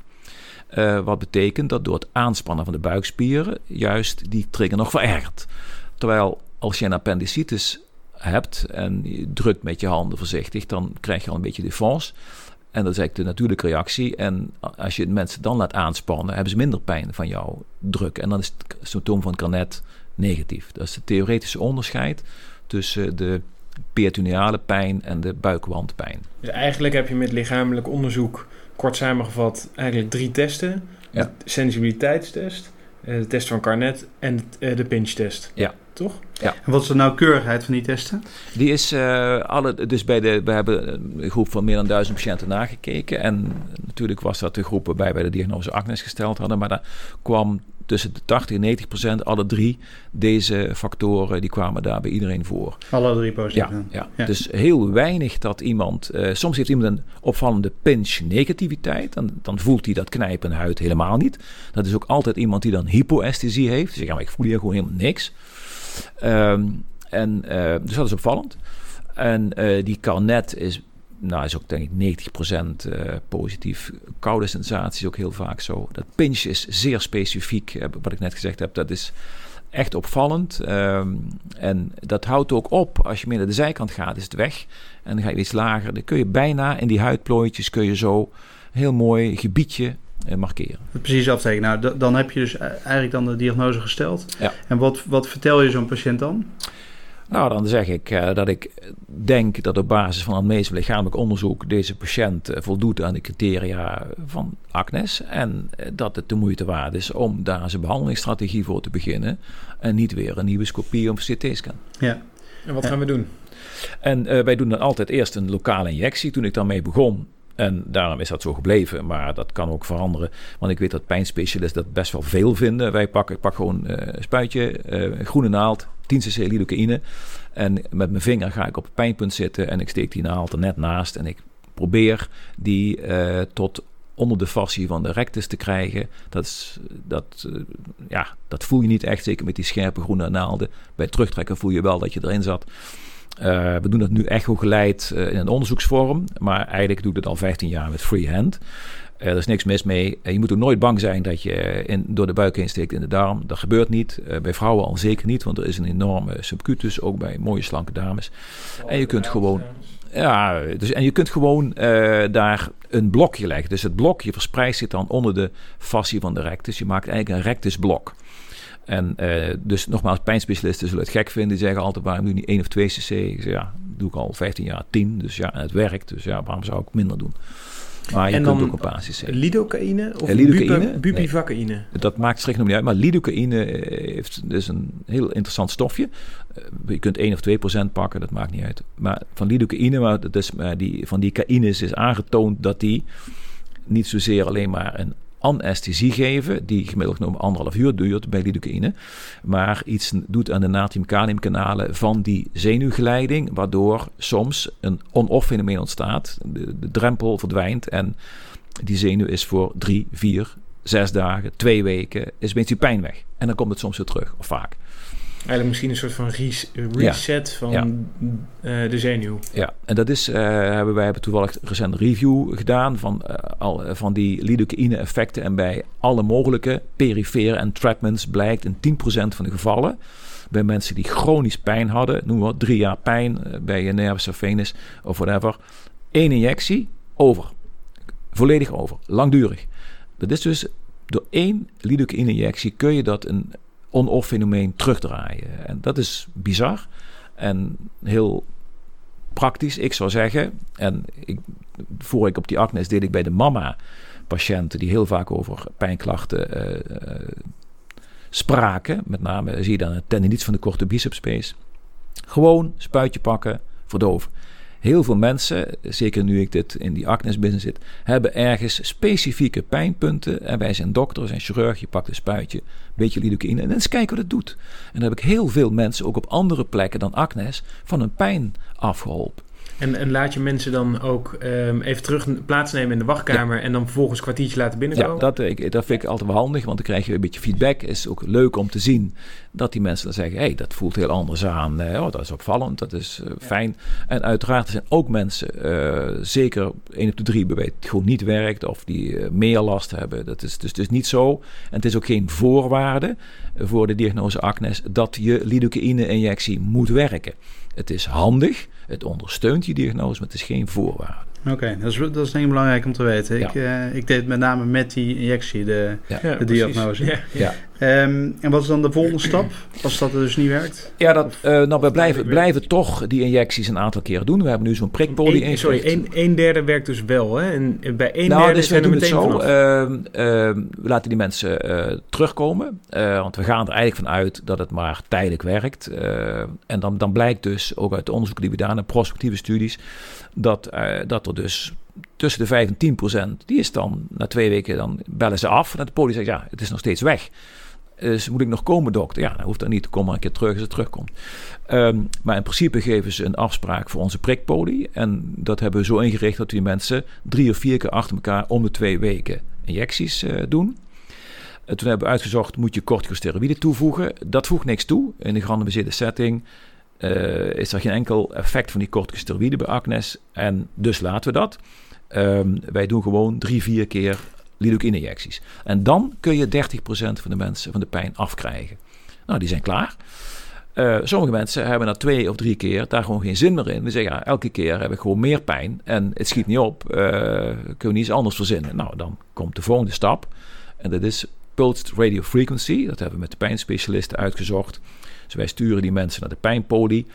Speaker 3: Uh, wat betekent dat door het aanspannen van de buikspieren juist die trigger nog verergert. Terwijl als je een appendicitis hebt en je drukt met je handen voorzichtig, dan krijg je al een beetje defense. En dat is eigenlijk de natuurlijke reactie. En als je mensen dan laat aanspannen, hebben ze minder pijn van jouw druk. En dan is het symptoom van Carnet negatief. Dat is het theoretische onderscheid tussen de peritoneale pijn en de buikwandpijn.
Speaker 2: Dus eigenlijk heb je met lichamelijk onderzoek, kort samengevat, eigenlijk drie testen.
Speaker 3: Ja.
Speaker 2: De sensibiliteitstest, eh, de test van Carnet en eh, de pinch-test.
Speaker 3: Ja.
Speaker 2: Toch?
Speaker 3: Ja.
Speaker 4: En wat is de nauwkeurigheid van die testen?
Speaker 3: Die is uh, alle, dus bij de, we hebben een groep van meer dan duizend patiënten nagekeken. En natuurlijk was dat de groep waarbij wij de diagnose Agnes gesteld hadden. Maar daar kwam tussen de 80 en 90 procent, alle drie deze factoren, die kwamen daar bij iedereen voor.
Speaker 4: Alle drie positief.
Speaker 3: Ja, ja. ja. dus heel weinig dat iemand, uh, soms heeft iemand een opvallende pinch negativiteit, en dan voelt hij dat knijpen huid helemaal niet. Dat is ook altijd iemand die dan hypoesthesie heeft. Dus ja, maar ik voel hier gewoon helemaal niks. Um, en, uh, dus dat is opvallend. En uh, die carnet is nou, is ook denk ik 90% uh, positief. Koude sensaties ook heel vaak zo. Dat pinch is zeer specifiek, uh, wat ik net gezegd heb. Dat is echt opvallend. Um, en dat houdt ook op, als je meer naar de zijkant gaat, is het weg. En dan ga je iets lager. Dan kun je bijna in die huidplooitjes kun je zo heel mooi gebiedje uh, markeren.
Speaker 4: Precies aftekenen. Nou, dan heb je dus eigenlijk dan de diagnose gesteld.
Speaker 3: Ja.
Speaker 4: En wat, wat vertel je zo'n patiënt dan?
Speaker 3: Nou, dan zeg ik uh, dat ik denk dat op basis van het meest lichamelijk onderzoek deze patiënt uh, voldoet aan de criteria van Agnes. En uh, dat het de moeite waard is om daar zijn behandelingsstrategie voor te beginnen. En niet weer een nieuwe scopie of CT-scan.
Speaker 4: Ja.
Speaker 2: En wat gaan we doen?
Speaker 3: En wij doen dan altijd eerst een lokale injectie. Toen ik daarmee begon, en daarom is dat zo gebleven. Maar dat kan ook veranderen. Want ik weet dat pijnspecialisten dat best wel veel vinden. Wij pakken, ik pak gewoon uh, een spuitje, uh, groene naald, 10 cc lidocaïne. En met mijn vinger ga ik op het pijnpunt zitten. En ik steek die naald er net naast. En ik probeer die uh, tot onder de fascie van de rectus te krijgen. Dat, is, dat, ja, dat voel je niet echt. Zeker met die scherpe groene naalden. Bij terugtrekken voel je wel dat je erin zat. Uh, we doen dat nu echo geleid in een onderzoeksvorm, maar eigenlijk doe ik het al 15 jaar met freehand. Uh, er is niks mis mee. je moet ook nooit bang zijn dat je in, door de buik heen steekt in de darm. Dat gebeurt niet. bij vrouwen al zeker niet, want er is een enorme subcutus, ook bij mooie slanke dames. En je kunt gewoon. Ja, dus, en je kunt gewoon daar een blokje leggen. Dus het blokje verspreidt zich dan onder de fascie van de rectus. Je maakt eigenlijk een rectusblok. En dus nogmaals, pijnspecialisten zullen het gek vinden. Die zeggen altijd, waarom je niet 1 of 2 cc? Ik zeg, ja, doe ik al 15 jaar, 10. Dus ja, het werkt. Dus ja, waarom zou ik minder doen? Maar je
Speaker 2: en
Speaker 3: kunt ook een paar cc.
Speaker 2: lidocaïne of
Speaker 3: Ja, lidocaïne?
Speaker 2: bupivacaïne?
Speaker 3: Nee. Dat maakt strikt niet uit. Maar lidocaïne heeft dus een heel interessant stofje. Uh, je kunt 1 of 2 procent pakken, dat maakt niet uit. Maar van lidocaïne, maar dat is, die, van die caïnes is aangetoond dat die niet zozeer alleen maar een anesthesie geven, die gemiddeld genomen anderhalf uur duurt bij lidocaïne, maar iets doet aan de natrium-kaliumkanalen van die zenuwgeleiding, waardoor soms een on-off fenomeen ontstaat. De, de drempel verdwijnt en die zenuw is voor drie, vier, zes dagen, twee weken, is een beetje pijn weg. En dan komt het soms weer terug, of vaak.
Speaker 2: Eigenlijk misschien een soort van res reset ja. van
Speaker 3: ja.
Speaker 2: uh, de zenuw.
Speaker 3: Ja, en dat is, uh, hebben wij hebben toevallig recent review gedaan van, uh, al, van die lidocaïne effecten. En bij alle mogelijke perifere entrapments blijkt in 10% van de gevallen bij mensen die chronisch pijn hadden, noem maar drie jaar pijn bij je nervus of venus of whatever, één injectie, over. Volledig over, langdurig. Dat is dus door één lidocaïne injectie kun je dat een on-off fenomeen terugdraaien. En dat is bizar en heel praktisch. Ik zou zeggen, en ik, voor ik op die acnes deed ik bij de mama patiënten die heel vaak over pijnklachten uh, uh, spraken. Met name zie je dan het tendinitis van de korte bicepspace. Gewoon spuitje pakken, verdoven. Heel veel mensen, zeker nu ik dit in die acnes business zit, hebben ergens specifieke pijnpunten. En wij zijn dokters en chirurg, je pakt een spuitje, een beetje lidocaïne en eens kijken wat het doet. En dan heb ik heel veel mensen, ook op andere plekken dan acnes, van hun pijn afgeholpen.
Speaker 2: En, en laat je mensen dan ook um, even terug plaatsnemen in de wachtkamer en dan vervolgens een kwartiertje laten binnenkomen?
Speaker 3: Ja, dat, ik, dat vind ik altijd wel handig, want dan krijg je een beetje feedback. is ook leuk om te zien dat die mensen dan zeggen: hé, hey, dat voelt heel anders aan. Uh, oh, dat is opvallend, dat is uh, fijn. En uiteraard er zijn ook mensen, uh, zeker één op de drie, bij het gewoon niet werkt of die meer last hebben. Dat is dus, dus niet zo. En het is ook geen voorwaarde voor de diagnose acnes dat je lidocaïne-injectie moet werken. Het is handig, het ondersteunt je diagnose, maar het is geen voorwaarde.
Speaker 4: Oké, dat, is, dat is denk ik belangrijk om te weten. Ik, uh, ik deed met name met die injectie de, ja. de diagnose. Ja. ja. Um, en wat is dan de volgende stap als dat dus niet werkt?
Speaker 3: Ja, dat, uh, nou, we blijven, blijven toch die injecties een aantal keer doen. We hebben nu zo'n prikpolie
Speaker 2: een, Sorry, een, een, derde werkt dus wel. Hè? En bij een nou, derde dus zijn we doen het zo. Uh,
Speaker 3: we laten die mensen uh, terugkomen. want we gaan er eigenlijk van uit dat het maar tijdelijk werkt. en dan, dan blijkt dus, ook uit de onderzoeken die we gedaan hebben, prospectieve studies, dat, dat er dus tussen de 5 en 10 procent, die is dan na twee weken, dan bellen ze af. En de poli zegt, ja, het is nog steeds weg. Dus moet ik nog komen, dokter? Ja, dan hoeft dat niet te komen, maar een keer terug als het terugkomt. Um, maar in principe geven ze een afspraak voor onze prikpolie. En dat hebben we zo ingericht dat die mensen drie of vier keer achter elkaar om de twee weken injecties uh, doen. Uh, toen hebben we uitgezocht, moet je corticosteroïden toevoegen? Dat voegt niks toe. In de gerandomiseerde setting uh, is er geen enkel effect van die corticosteroïden bij acnes. En dus laten we dat. Um, wij doen gewoon drie, vier keer lidocaïne-injecties. En dan kun je 30% van de mensen van de pijn afkrijgen. Nou, die zijn klaar. Uh, sommige mensen hebben na twee of drie keer daar gewoon geen zin meer in. Die zeggen, ja, elke keer heb ik gewoon meer pijn en het schiet niet op. Uh, kunnen we niet iets anders verzinnen? Nou, dan komt de volgende stap. En dat is pulsed radio frequency. Dat hebben we met de pijnspecialisten uitgezocht. Dus wij sturen die mensen naar de pijnpolie.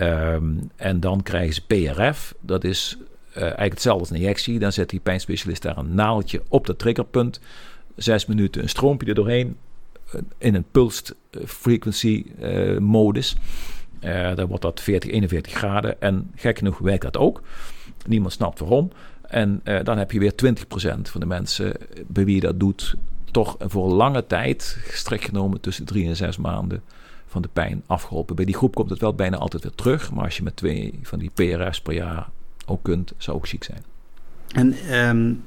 Speaker 3: Um, en dan krijgen ze PRF. Dat is uh, eigenlijk hetzelfde als een injectie. Dan zet die pijnspecialist daar een naaldje op dat triggerpunt. Zes minuten een stroompje er doorheen. Uh, in een pulsed eh, frequency uh, modus. dan wordt dat 40, 41 graden. En gek genoeg werkt dat ook. Niemand snapt waarom. En dan heb je weer 20% van de mensen bij wie dat doet, toch voor lange tijd, gestrekt genomen tussen drie en zes maanden, van de pijn afgeholpen. Bij die groep komt het wel bijna altijd weer terug. Maar als je met twee van die PRS per jaar ook kunt, zou ook ziek zijn.
Speaker 4: En um,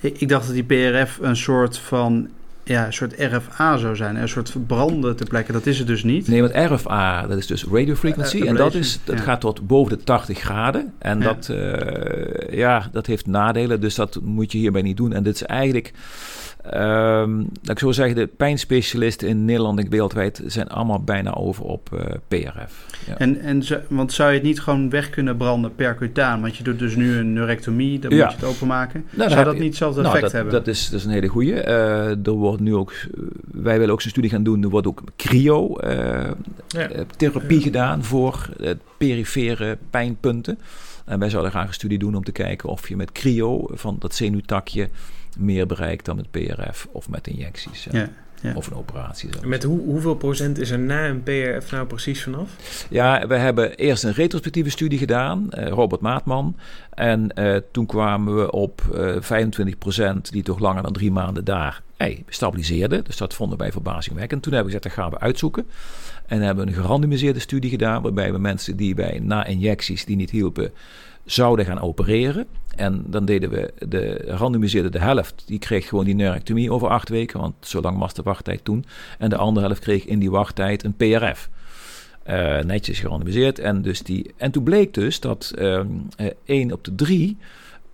Speaker 4: ik, dacht dat die PRF een soort van ja, een soort RFA zou zijn. Een soort verbranden te plekken. Dat is het dus niet.
Speaker 3: Nee, want RFA, dat is dus radio frequency. Uh, en dat, is, dat gaat tot boven de 80 graden. En ja. Dat, uh, ja, dat heeft nadelen. Dus dat moet je hierbij niet doen. En dit is eigenlijk Um, dat ik zo zeggen, de pijnspecialisten in Nederland en wereldwijd zijn allemaal bijna over op uh, PRF.
Speaker 4: Ja. En, en want zou je het niet gewoon weg kunnen branden percutaan? Want je doet dus nu een neurectomie, dan ja. moet je het openmaken. Nou, zou dat je, niet hetzelfde nou, effect
Speaker 3: dat,
Speaker 4: hebben?
Speaker 3: Dat is, dat is een hele goede. Uh, er wordt nu ook, wij willen ook zo'n studie gaan doen. Er wordt ook cryo-therapie uh, gedaan voor perifere pijnpunten. En wij zouden graag een studie doen om te kijken of je met cryo van dat zenuwtakje meer bereikt dan met PRF of met injecties. Ja. Ja. Of een operatie.
Speaker 2: Zelfs. Met hoe, hoeveel procent is er na een PRF nou precies vanaf?
Speaker 3: Ja, we hebben eerst een retrospectieve studie gedaan, uh, Robert Maatman. En uh, toen kwamen we op uh, 25 procent die toch langer dan drie maanden daar hey, stabiliseerden. Dus dat vonden wij verbazingwekkend. Toen hebben we gezegd, dat gaan we uitzoeken. En hebben we een gerandomiseerde studie gedaan, waarbij we mensen die bij na injecties die niet hielpen, zouden gaan opereren. En dan deden we de randomiseerde de helft. Die kreeg gewoon die neurectomie over acht weken, want zo lang was de wachttijd toen. En de andere helft kreeg in die wachttijd een PRF. Uh, eh, netjes gerandomiseerd. En, dus die, en toen bleek dus dat uh, één op de drie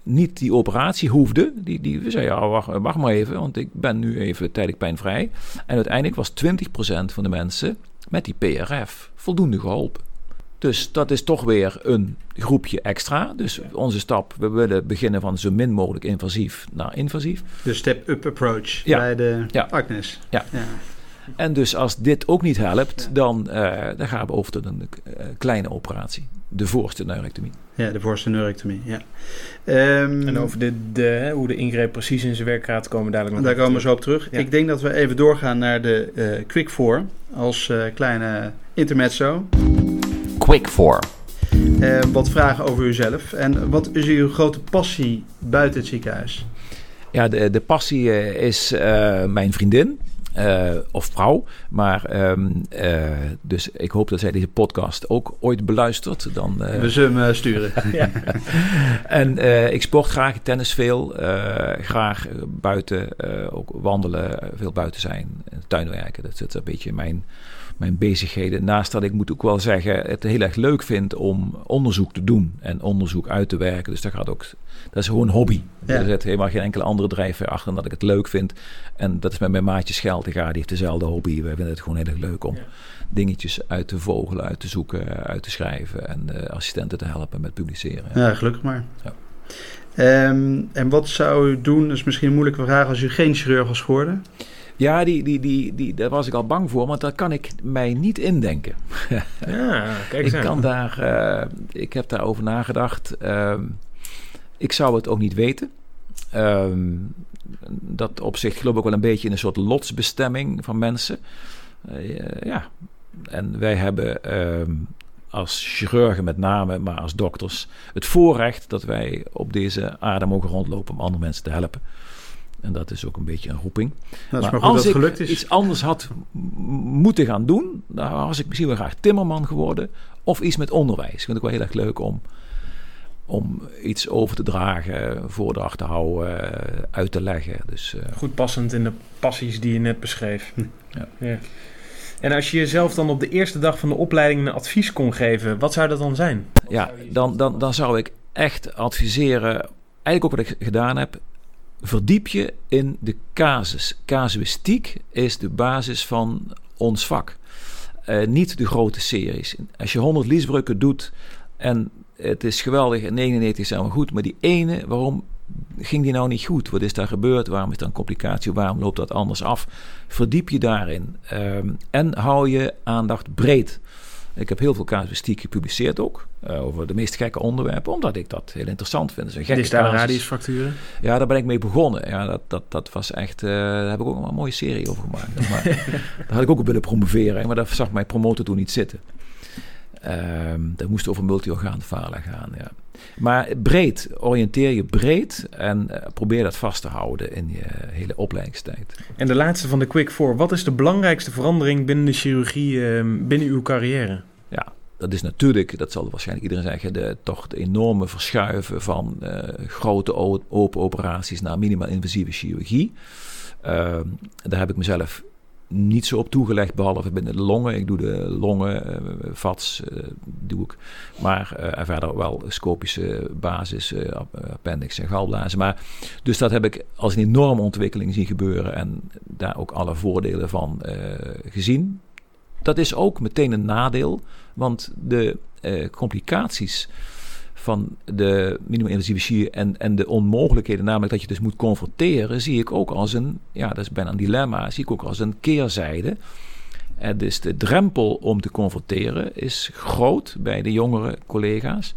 Speaker 3: niet die operatie hoefde. Die, die zei, ja, wacht, wacht maar even, want ik ben nu even tijdelijk pijnvrij. En uiteindelijk was 20% van de mensen met die PRF voldoende geholpen. Dus dat is toch weer een groepje extra. Dus onze stap, we willen beginnen van zo min mogelijk invasief naar invasief.
Speaker 4: De step-up approach ja. bij de ja. Agnes.
Speaker 3: Ja. ja. En dus als dit ook niet helpt, dan, uh, dan gaan we over tot een uh, kleine operatie. De voorste neurectomie.
Speaker 4: Ja, de voorste neurectomie, ja.
Speaker 2: Um, en over de, de, hoe de ingreep precies in zijn werk gaat, komen we dadelijk
Speaker 4: nog Daar komen we zo op terug. Ja. Ik denk dat we even doorgaan naar de uh, Quick 4 als kleine intermezzo.
Speaker 1: Quick for.
Speaker 4: Uh, wat vragen over uzelf. En wat is uw grote passie buiten het ziekenhuis?
Speaker 3: Ja, de, de passie uh, is uh, mijn vriendin. Uh, of vrouw. Maar um, uh, dus ik hoop dat zij deze podcast ook ooit beluistert. Dan, uh,
Speaker 4: We zullen hem sturen.
Speaker 3: en ik sport graag, tennis veel. graag buiten, ook wandelen, veel buiten zijn. Tuinwerken, dat is een beetje mijn mijn bezigheden. Naast dat ik moet ook wel zeggen, het heel erg leuk vind om onderzoek te doen en onderzoek uit te werken. Dus dat gaat ook, dat is gewoon een hobby. Ja. Er zit helemaal geen enkele andere drijfveer achter dan dat ik het leuk vind. En dat is met mijn maatje Scheltega, die heeft dezelfde hobby. Wij vinden het gewoon heel erg leuk om dingetjes uit te vogelen, uit te zoeken, uit te schrijven en uh, assistenten te helpen met publiceren.
Speaker 4: Ja, gelukkig maar. Ja. Um, en wat zou u doen, dat is misschien een moeilijke vraag, als u geen chirurg was geworden?
Speaker 3: Ja, die, die, die, die, daar was ik al bang voor, want daar kan ik mij niet indenken.
Speaker 2: Ja, kijk eens
Speaker 3: ik kan daar, uh, ik heb daarover nagedacht. Uh, ik zou het ook niet weten. Uh, dat op zich geloof ik wel een beetje in een soort lotsbestemming van mensen. Uh, ja, en wij hebben ehm, als chirurgen met name, maar als dokters, het voorrecht dat wij op deze aarde mogen rondlopen om andere mensen te helpen. En dat is ook een beetje een roeping.
Speaker 4: Dat is maar, maar als ik gelukt is.
Speaker 3: iets anders had moeten gaan doen, dan was ik misschien wel graag timmerman geworden. Of iets met onderwijs. Ik vind het wel heel erg leuk om, om iets over te dragen, voordracht te houden, uit te leggen. Dus, uh,
Speaker 2: Goed passend in de passies die je net beschreef. ja. ja. En als je jezelf dan op de eerste dag van de opleiding een advies kon geven, wat zou dat dan zijn?
Speaker 3: ja, dan, dan, dan zou ik echt adviseren, eigenlijk ook wat ik gedaan heb, verdiep je in de casus. Casuïstiek is de basis van ons vak. Uh, niet de grote series. Als je 100 liesbrukken doet en het is geweldig en 99 zijn wel goed, maar die ene, waarom ging die nou niet goed? Wat is daar gebeurd? Waarom is een complicatie? Waarom loopt dat anders af? Verdiep je daarin um, en hou je aandacht breed. Ik heb heel veel casuïstiek gepubliceerd ook. Uh, over de meest gekke onderwerpen, omdat ik dat heel interessant vind.
Speaker 2: Dus een gekke radiusfracturen?
Speaker 3: Ja, daar ben ik mee begonnen. Ja, dat, dat, dat was echt... Uh, daar heb ik ook een mooie serie over gemaakt. Maar, daar had ik ook willen promoveren, maar daar zag mijn promotor toen niet zitten. Um, dat moest over multi-orgaanfalen gaan, ja. Maar breed, oriënteer je breed en uh, probeer dat vast te houden in je hele opleidingstijd.
Speaker 2: En de laatste van de Quick Four. Wat is de belangrijkste verandering binnen de chirurgie, uh, binnen uw carrière?
Speaker 3: Ja, dat is natuurlijk, dat zal waarschijnlijk iedereen zeggen, de, toch de enorme verschuiven van uh, grote open operaties naar minimaal invasieve chirurgie. Ehm, daar heb ik mezelf niet zo op toegelegd, behalve binnen de longen. Ik doe de longen, uh, vats, uh, doe ik. Maar uh, verder wel scopische basis, appendix en galblazen. Maar, dus dat heb ik als een enorme ontwikkeling zien gebeuren en daar ook alle voordelen van gezien. Dat is ook meteen een nadeel, want de complicaties van de minimuminvasieve chirurgie en, en de onmogelijkheden, namelijk dat je dus moet confronteren, zie ik ook als een, ja, dat is bijna een dilemma, zie ik ook als een keerzijde. En dus de drempel om te confronteren is groot bij de jongere collega's.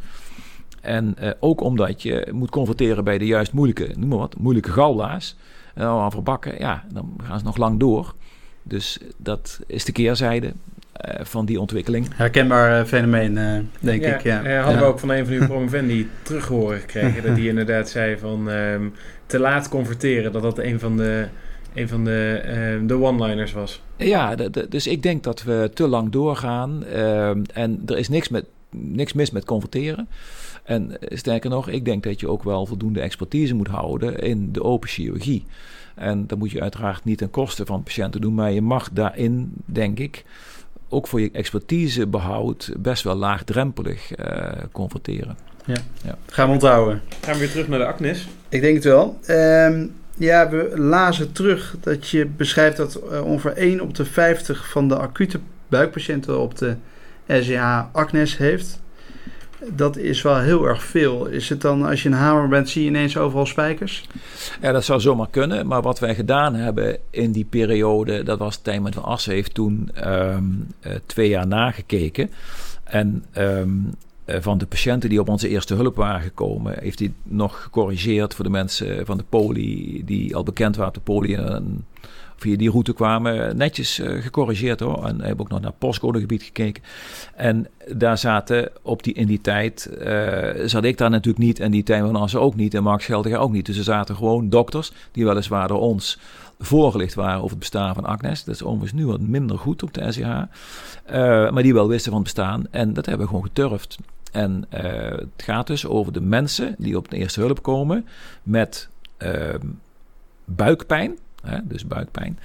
Speaker 3: En eh, ook omdat je moet confronteren bij de juist moeilijke, noem maar wat, moeilijke galda's. En aan verbakken, ja, dan gaan ze nog lang door. Dus dat is de keerzijde. Eh, van die ontwikkeling.
Speaker 4: Herkenbaar uh, fenomeen, uh, denk
Speaker 2: ja,
Speaker 4: ik. Ja.
Speaker 2: Uh, hadden we ook van een van uw promovendi teruggehoord gekregen. dat die inderdaad zei van um, te laat converteren. Dat dat een van de, een van de, uh, de one-liners was.
Speaker 3: Ja, de, de, dus ik denk dat we te lang doorgaan. Ehm, en er is niks, met, niks mis met converteren. En sterker nog, ik denk dat je ook wel voldoende expertise moet houden in de open chirurgie. En dat moet je uiteraard niet ten koste van patiënten doen. Maar je mag daarin, denk ik ook voor je expertisebehoud best wel laagdrempelig uh, confronteren.
Speaker 4: Ja. ja. gaan we onthouden.
Speaker 2: Gaan we weer terug naar de Agnes?
Speaker 4: Ik denk het wel. Um, ja, we lazen terug dat je beschrijft dat uh, ongeveer 1 op de 50 van de acute buikpatiënten op de SEH Agnes heeft dat is wel heel erg veel. Is het dan, als je een hamer bent, zie je ineens overal spijkers?
Speaker 3: Ja, dat zou zomaar kunnen. Maar wat wij gedaan hebben in die periode, dat was Tijmen van Assen heeft toen um, uh, twee jaar nagekeken. En um, van de patiënten die op onze eerste hulp waren gekomen, heeft hij nog gecorrigeerd voor de mensen van de poli die al bekend waren de poli en via die route kwamen, netjes uh, gecorrigeerd hoor. En hebben ook nog naar postcodegebied gekeken. En daar zaten op die, in die tijd, uh, zat ik daar natuurlijk niet en die Tijn van Assen ook niet en Mark Scheldiger ook niet. Dus er zaten gewoon dokters die weliswaar door ons voorgelicht waren over het bestaan van Agnes. Dat is overigens nu wat minder goed op de SCH. Maar die wel wisten van het bestaan. En dat hebben we gewoon geturfd. En het gaat dus over de mensen die op de eerste hulp komen met uh, buikpijn. Hè, dus buikpijn.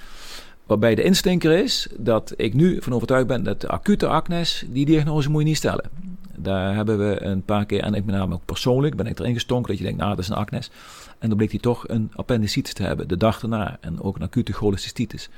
Speaker 3: Waarbij de instinker is dat ik nu van overtuigd ben dat de acute acnes, die diagnose moet je niet stellen. Daar hebben we een paar keer, en ik ben namelijk ook persoonlijk, ben ik erin gestonken dat je denkt, nou dat is een acnes. En dan bleek hij toch een appendicitis te hebben, de dag daarna. En ook een acute cholecystitis.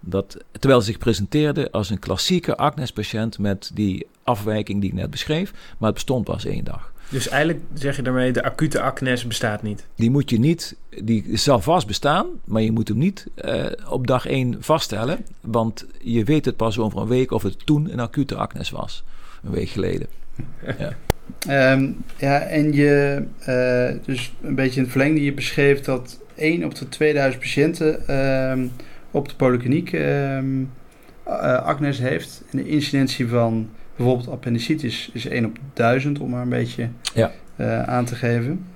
Speaker 3: Dat, terwijl ze zich presenteerde als een klassieke acnes-patiënt met die afwijking die ik net beschreef. Maar het bestond pas één dag.
Speaker 2: Dus eigenlijk zeg je daarmee, de acute acnes bestaat niet?
Speaker 3: Die moet je niet, die zal vast bestaan, maar je moet hem niet uh, op dag één vaststellen. Want je weet het pas over een week of het toen een acute acnes was. Een week geleden.
Speaker 4: Ja. Um, ja, en je, uh, dus een beetje in het verlengde, je beschreef dat 1 op de 2000 patiënten um, op de polykliniek um, uh, acnes heeft. En de incidentie van bijvoorbeeld appendicitis is 1 op 1000, om maar een beetje ja. uh, aan te geven.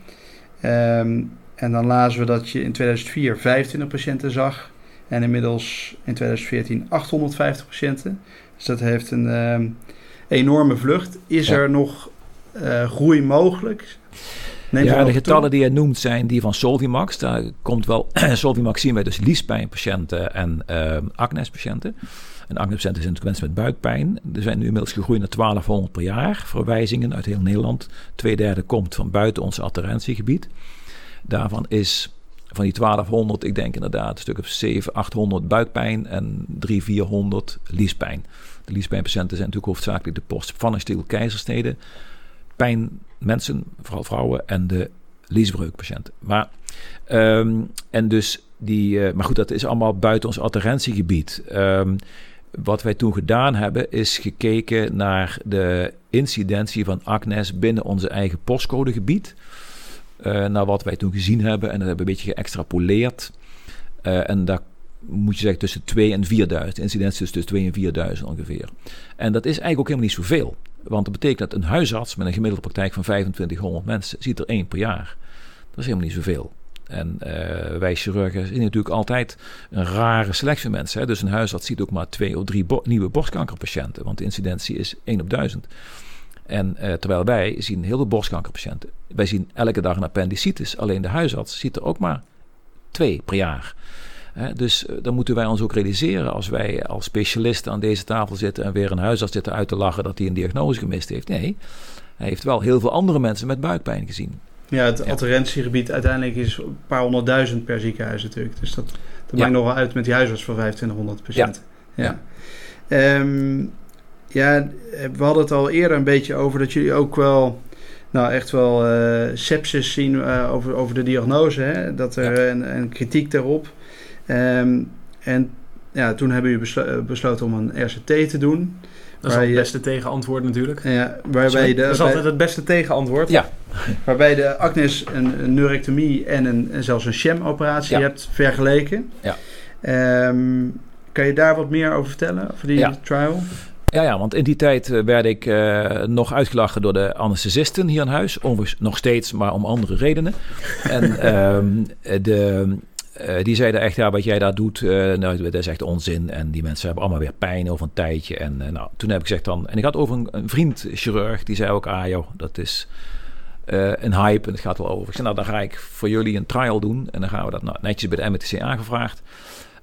Speaker 4: en dan lazen we dat je in 2004 25 patiënten zag. En inmiddels in 2014 850 patiënten. Dus dat heeft een enorme vlucht. Is ja. er nog uh, groei mogelijk?
Speaker 3: Neemt ja, de getallen toe? die je noemt zijn die van Solvimax. Daar komt wel, Solvimax zien wij dus liespijnpatiënten en uh, acnespatiënten. En acnespatiënten zijn natuurlijk mensen met buikpijn. Er zijn nu inmiddels gegroeid naar 1200 per jaar. Verwijzingen uit heel Nederland. Tweederde komt van buiten ons adherentiegebied. Daarvan is van die 1200, ik denk inderdaad een stuk of 700, 800 buikpijn en 300, 400 liespijn. De liespijnpatiënten zijn natuurlijk hoofdzakelijk de post van keizersnede pijn mensen, vooral vrouwen en de liesbreukpatiënten. Maar, um, en dus die, uh, maar goed, dat is allemaal buiten ons adherentiegebied. Um, wat wij toen gedaan hebben, is gekeken naar de incidentie van acnes binnen onze eigen postcodegebied. Uh, naar wat wij toen gezien hebben. En dat hebben we een beetje geëxtrapoleerd. Uh, en daar moet je zeggen tussen 2 en 4000. Incidentie tussen 2 en 4000 ongeveer. En dat is eigenlijk ook helemaal niet zoveel. Want dat betekent dat een huisarts met een gemiddelde praktijk van 2500 mensen ziet er één per jaar. Dat is helemaal niet zoveel. En uh, wij chirurgen zien natuurlijk altijd een rare selectie mensen. Hè? Dus een huisarts ziet ook maar twee of drie nieuwe borstkankerpatiënten. Want de incidentie is 1 op 1000. En uh, terwijl wij zien heel veel borstkankerpatiënten. Wij zien elke dag een appendicitis. Alleen de huisarts ziet er ook maar twee per jaar. dus uh, dan moeten wij ons ook realiseren als wij als specialisten aan deze tafel zitten en weer een huisarts zitten uit te lachen dat hij een diagnose gemist heeft. Nee, hij heeft wel heel veel andere mensen met buikpijn gezien.
Speaker 4: Ja, het ja. adherentiegebied uiteindelijk is een paar honderdduizend per ziekenhuis natuurlijk. Dus dat, dat maakt nog wel uit met die huisarts van 2500 patiënten. Ja. Ja. Um, ja, we hadden het al eerder een beetje over dat jullie ook wel nou echt wel uh, sepsis zien uh, over, over de diagnose. Hè? Dat er ja. een, een, kritiek daarop. Um, en ja, toen hebben jullie beslo besloten om een RCT te doen.
Speaker 2: Dat is het beste tegenantwoord natuurlijk.
Speaker 4: Ja, waarbij de,
Speaker 2: dat is altijd het beste tegenantwoord.
Speaker 3: Ja.
Speaker 4: Waarbij de Agnes een, een neurectomie en, een, en zelfs een sham-operatie ja. hebt vergeleken.
Speaker 3: Ja.
Speaker 4: Um, kan je daar wat meer over vertellen, over die ja. trial?
Speaker 3: Ja, ja, want in die tijd werd ik uh, nog uitgelachen door de anesthesisten hier aan huis. Overigens nog steeds, maar om andere redenen. en um, de, uh, die zeiden echt, ja, wat jij daar doet, uh, nou, dat is echt onzin. En die mensen hebben allemaal weer pijn over een tijdje. En nou, toen heb ik gezegd dan... En ik had over een, een vriend, chirurg, die zei ook, ah joh, dat is... een hype en het gaat wel over. Ik zei, nou, dan ga ik voor jullie een trial doen. En dan gaan we dat nou, netjes bij de MTC aangevraagd.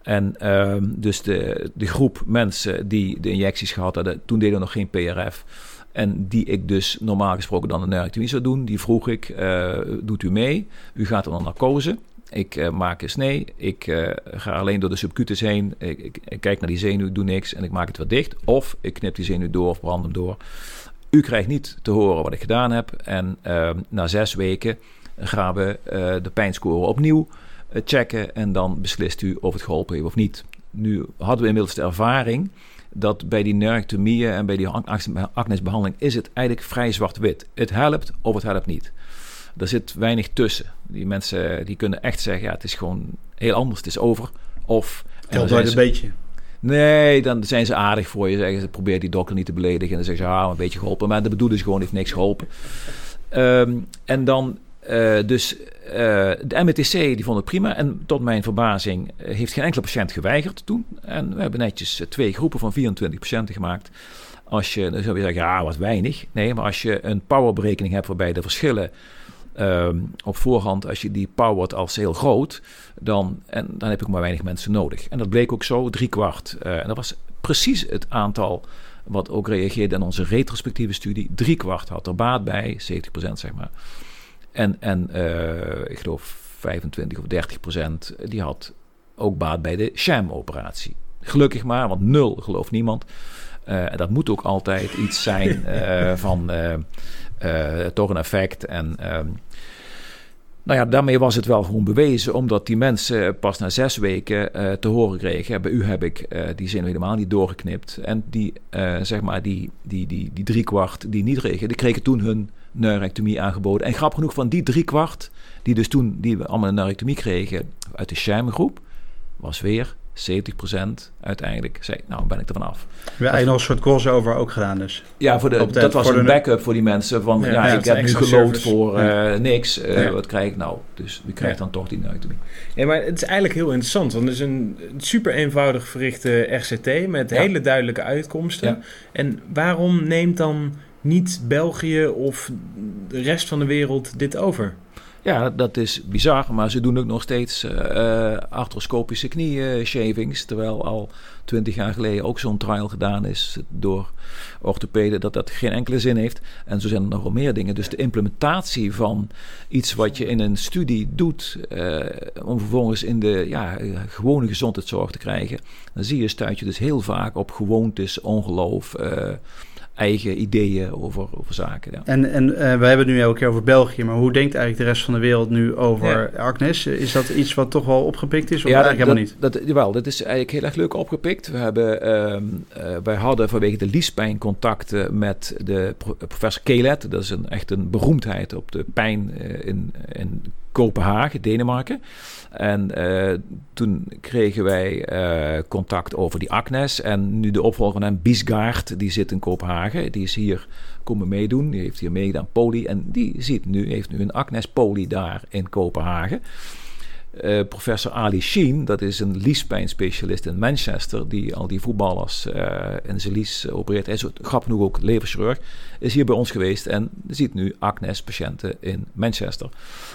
Speaker 3: En uh, dus de, de groep mensen die de injecties gehad hadden, toen deden we nog geen PRF. En die ik dus normaal gesproken dan een neurectomie zou doen, die vroeg ik, uh, doet u mee? U gaat dan narcose. Ik uh, maak een snee. Ik ga alleen door de subcutus heen. Ik, kijk naar die zenuw, doe niks en ik maak het weer dicht. Of ik knip die zenuw door of brand hem door. U krijgt niet te horen wat ik gedaan heb. En uh, na zes weken gaan we de pijnscore opnieuw checken en dan beslist u of het geholpen heeft of niet. Nu hadden we inmiddels de ervaring dat bij die neurectomieën en bij die acnesbehandeling is het eigenlijk vrij zwart-wit. Het helpt of het helpt niet. Er zit weinig tussen. Die mensen die kunnen echt zeggen, ja, het is gewoon heel anders, het is over. Of...
Speaker 4: Helpt een beetje.
Speaker 3: Nee, dan zijn ze aardig voor je. Zeggen ze, probeer die dokter niet te beledigen. En dan zeggen ze, ja, een beetje geholpen. Maar de bedoeling is gewoon, heeft niks geholpen. Um, en dan dus de MTC die vond het prima. En tot mijn verbazing heeft geen enkele patiënt geweigerd toen. En we hebben netjes twee groepen van 24 patiënten gemaakt. Als je, dan zou je zeggen, ja, wat weinig. Nee, maar als je een powerberekening hebt waarbij de verschillen Ehm, op voorhand, als je die powert als heel groot, dan, en, dan heb ik maar weinig mensen nodig. En dat bleek ook zo, drie kwart. Uh, en dat was precies het aantal wat ook reageerde in onze retrospectieve studie. Drie kwart had er baat bij, 70% zeg maar. En, en uh, ik geloof 25 of 30 procent, die had ook baat bij de sham-operatie. Gelukkig maar, want nul gelooft niemand. Uh, dat moet ook altijd iets zijn uh, van toch een effect. En ehm, nou ja, daarmee was het wel gewoon bewezen, omdat die mensen pas na zes weken uh, te horen kregen. Bij u heb ik uh, die zin helemaal niet doorgeknipt. En die, uh, zeg maar, die, die, die, die driekwart die niet kregen, die kregen toen hun neurectomie aangeboden. En grappig genoeg, van die driekwart, die dus toen die allemaal een neurectomie kregen uit de sham-groep, was weer 70% uiteindelijk zei, nou ben ik er vanaf.
Speaker 4: We hebben een soort crossover ook gedaan dus.
Speaker 3: Ja, voor de, dat was een backup voor die mensen. Van ja, ja, ja ik heb nu geloofd voor uh, niks. Uh, wat krijg ik nou? Dus wie krijgt dan toch die neutomie.
Speaker 2: Ja, maar het is eigenlijk heel interessant. Want het is een super eenvoudig verrichte RCT met hele duidelijke uitkomsten. En waarom neemt dan niet België of de rest van de wereld dit over?
Speaker 3: Ja, dat is bizar, maar ze doen ook nog steeds uh, arthroscopische knie-shavings. Terwijl al twintig jaar geleden ook zo'n trial gedaan is door orthopeden, dat dat geen enkele zin heeft. En zo zijn er nog wel meer dingen. Dus de implementatie van iets wat je in een studie doet, uh, om vervolgens in de ja, gewone gezondheidszorg te krijgen, dan zie je, stuit je dus heel vaak op gewoontes, ongeloof. Eigen ideeën over, over zaken. Ja.
Speaker 4: En, en uh, we hebben het nu elke keer over België, maar hoe denkt eigenlijk de rest van de wereld nu over ja. Agnes? Is dat iets wat toch wel opgepikt is? Of ja, eigenlijk helemaal niet?
Speaker 3: Dat, jawel, dat is eigenlijk heel erg leuk opgepikt. We hebben, uh, uh, wij hadden vanwege de liespijn contacten met de pro professor Kelet. Dat is een, echt een beroemdheid op de pijn in, in Kopenhagen, Denemarken. En uh, toen kregen wij uh, contact over die Agnes. En nu de opvolger van hem, Biesgaard, die zit in Kopenhagen. Die is hier komen meedoen. Die heeft hier meegedaan, Poli. En die ziet nu, heeft nu een Agnes Poli daar in Kopenhagen. Uh, professor Ali Sheen, dat is een liespijnspecialist in Manchester, die al die voetballers uh, in zijn lies opereert. Hij is grappig genoeg ook leverchirurg, is hier bij ons geweest en ziet nu Agnes-patiënten in Manchester.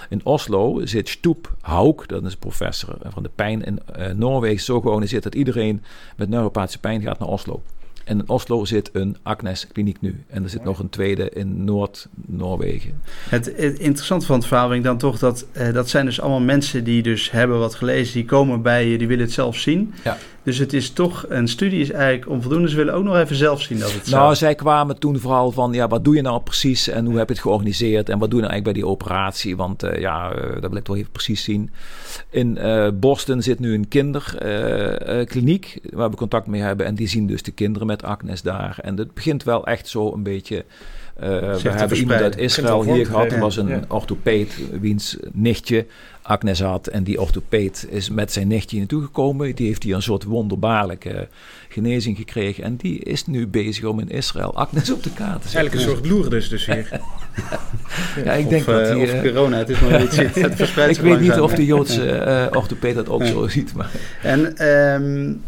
Speaker 3: In Oslo zit Stoep Hauk, dat is professor van de pijn in uh, Noorwegen, zo georganiseerd dat iedereen met neuropathische pijn gaat naar Oslo. En in Oslo zit een Agnes kliniek nu. En er zit nog een tweede in Noord-Noorwegen.
Speaker 4: Het, het, interessante van het verhaal vind ik dan toch dat uh, dat zijn dus allemaal mensen die dus hebben wat gelezen, die komen bij je, die willen het zelf zien. Ja. Dus het is toch, een studie is eigenlijk onvoldoende. Ze willen ook nog even zelf zien dat het
Speaker 3: Nou, zou. zij kwamen toen vooral van, ja, wat doe je nou precies en hoe heb je het georganiseerd en wat doe je nou eigenlijk bij die operatie? Want uh, ja, uh, dat wil ik toch even precies zien. In uh, Boston zit nu een kinderkliniek waar we contact mee hebben en die zien dus de kinderen met Agnes daar. En het begint wel echt zo een beetje... Uh, we hebben iemand uit Israël hier gehad. Er was een ja. orthopeed wiens nichtje Agnes had. En die orthopeed is met zijn nichtje naartoe gekomen. Die heeft hier een soort wonderbaarlijke genezing gekregen. En die is nu bezig om in Israël Agnes op de kaart te zetten.
Speaker 2: Eigenlijk een soort Lourdes dus hier.
Speaker 3: ja, ik
Speaker 4: of,
Speaker 3: denk dat
Speaker 4: die... Of corona, het is nog niet zit. Het verspreidt
Speaker 3: ik weet niet of de Joodse uh, orthopeed dat ook ja. zo ziet. Maar.
Speaker 4: En... Um,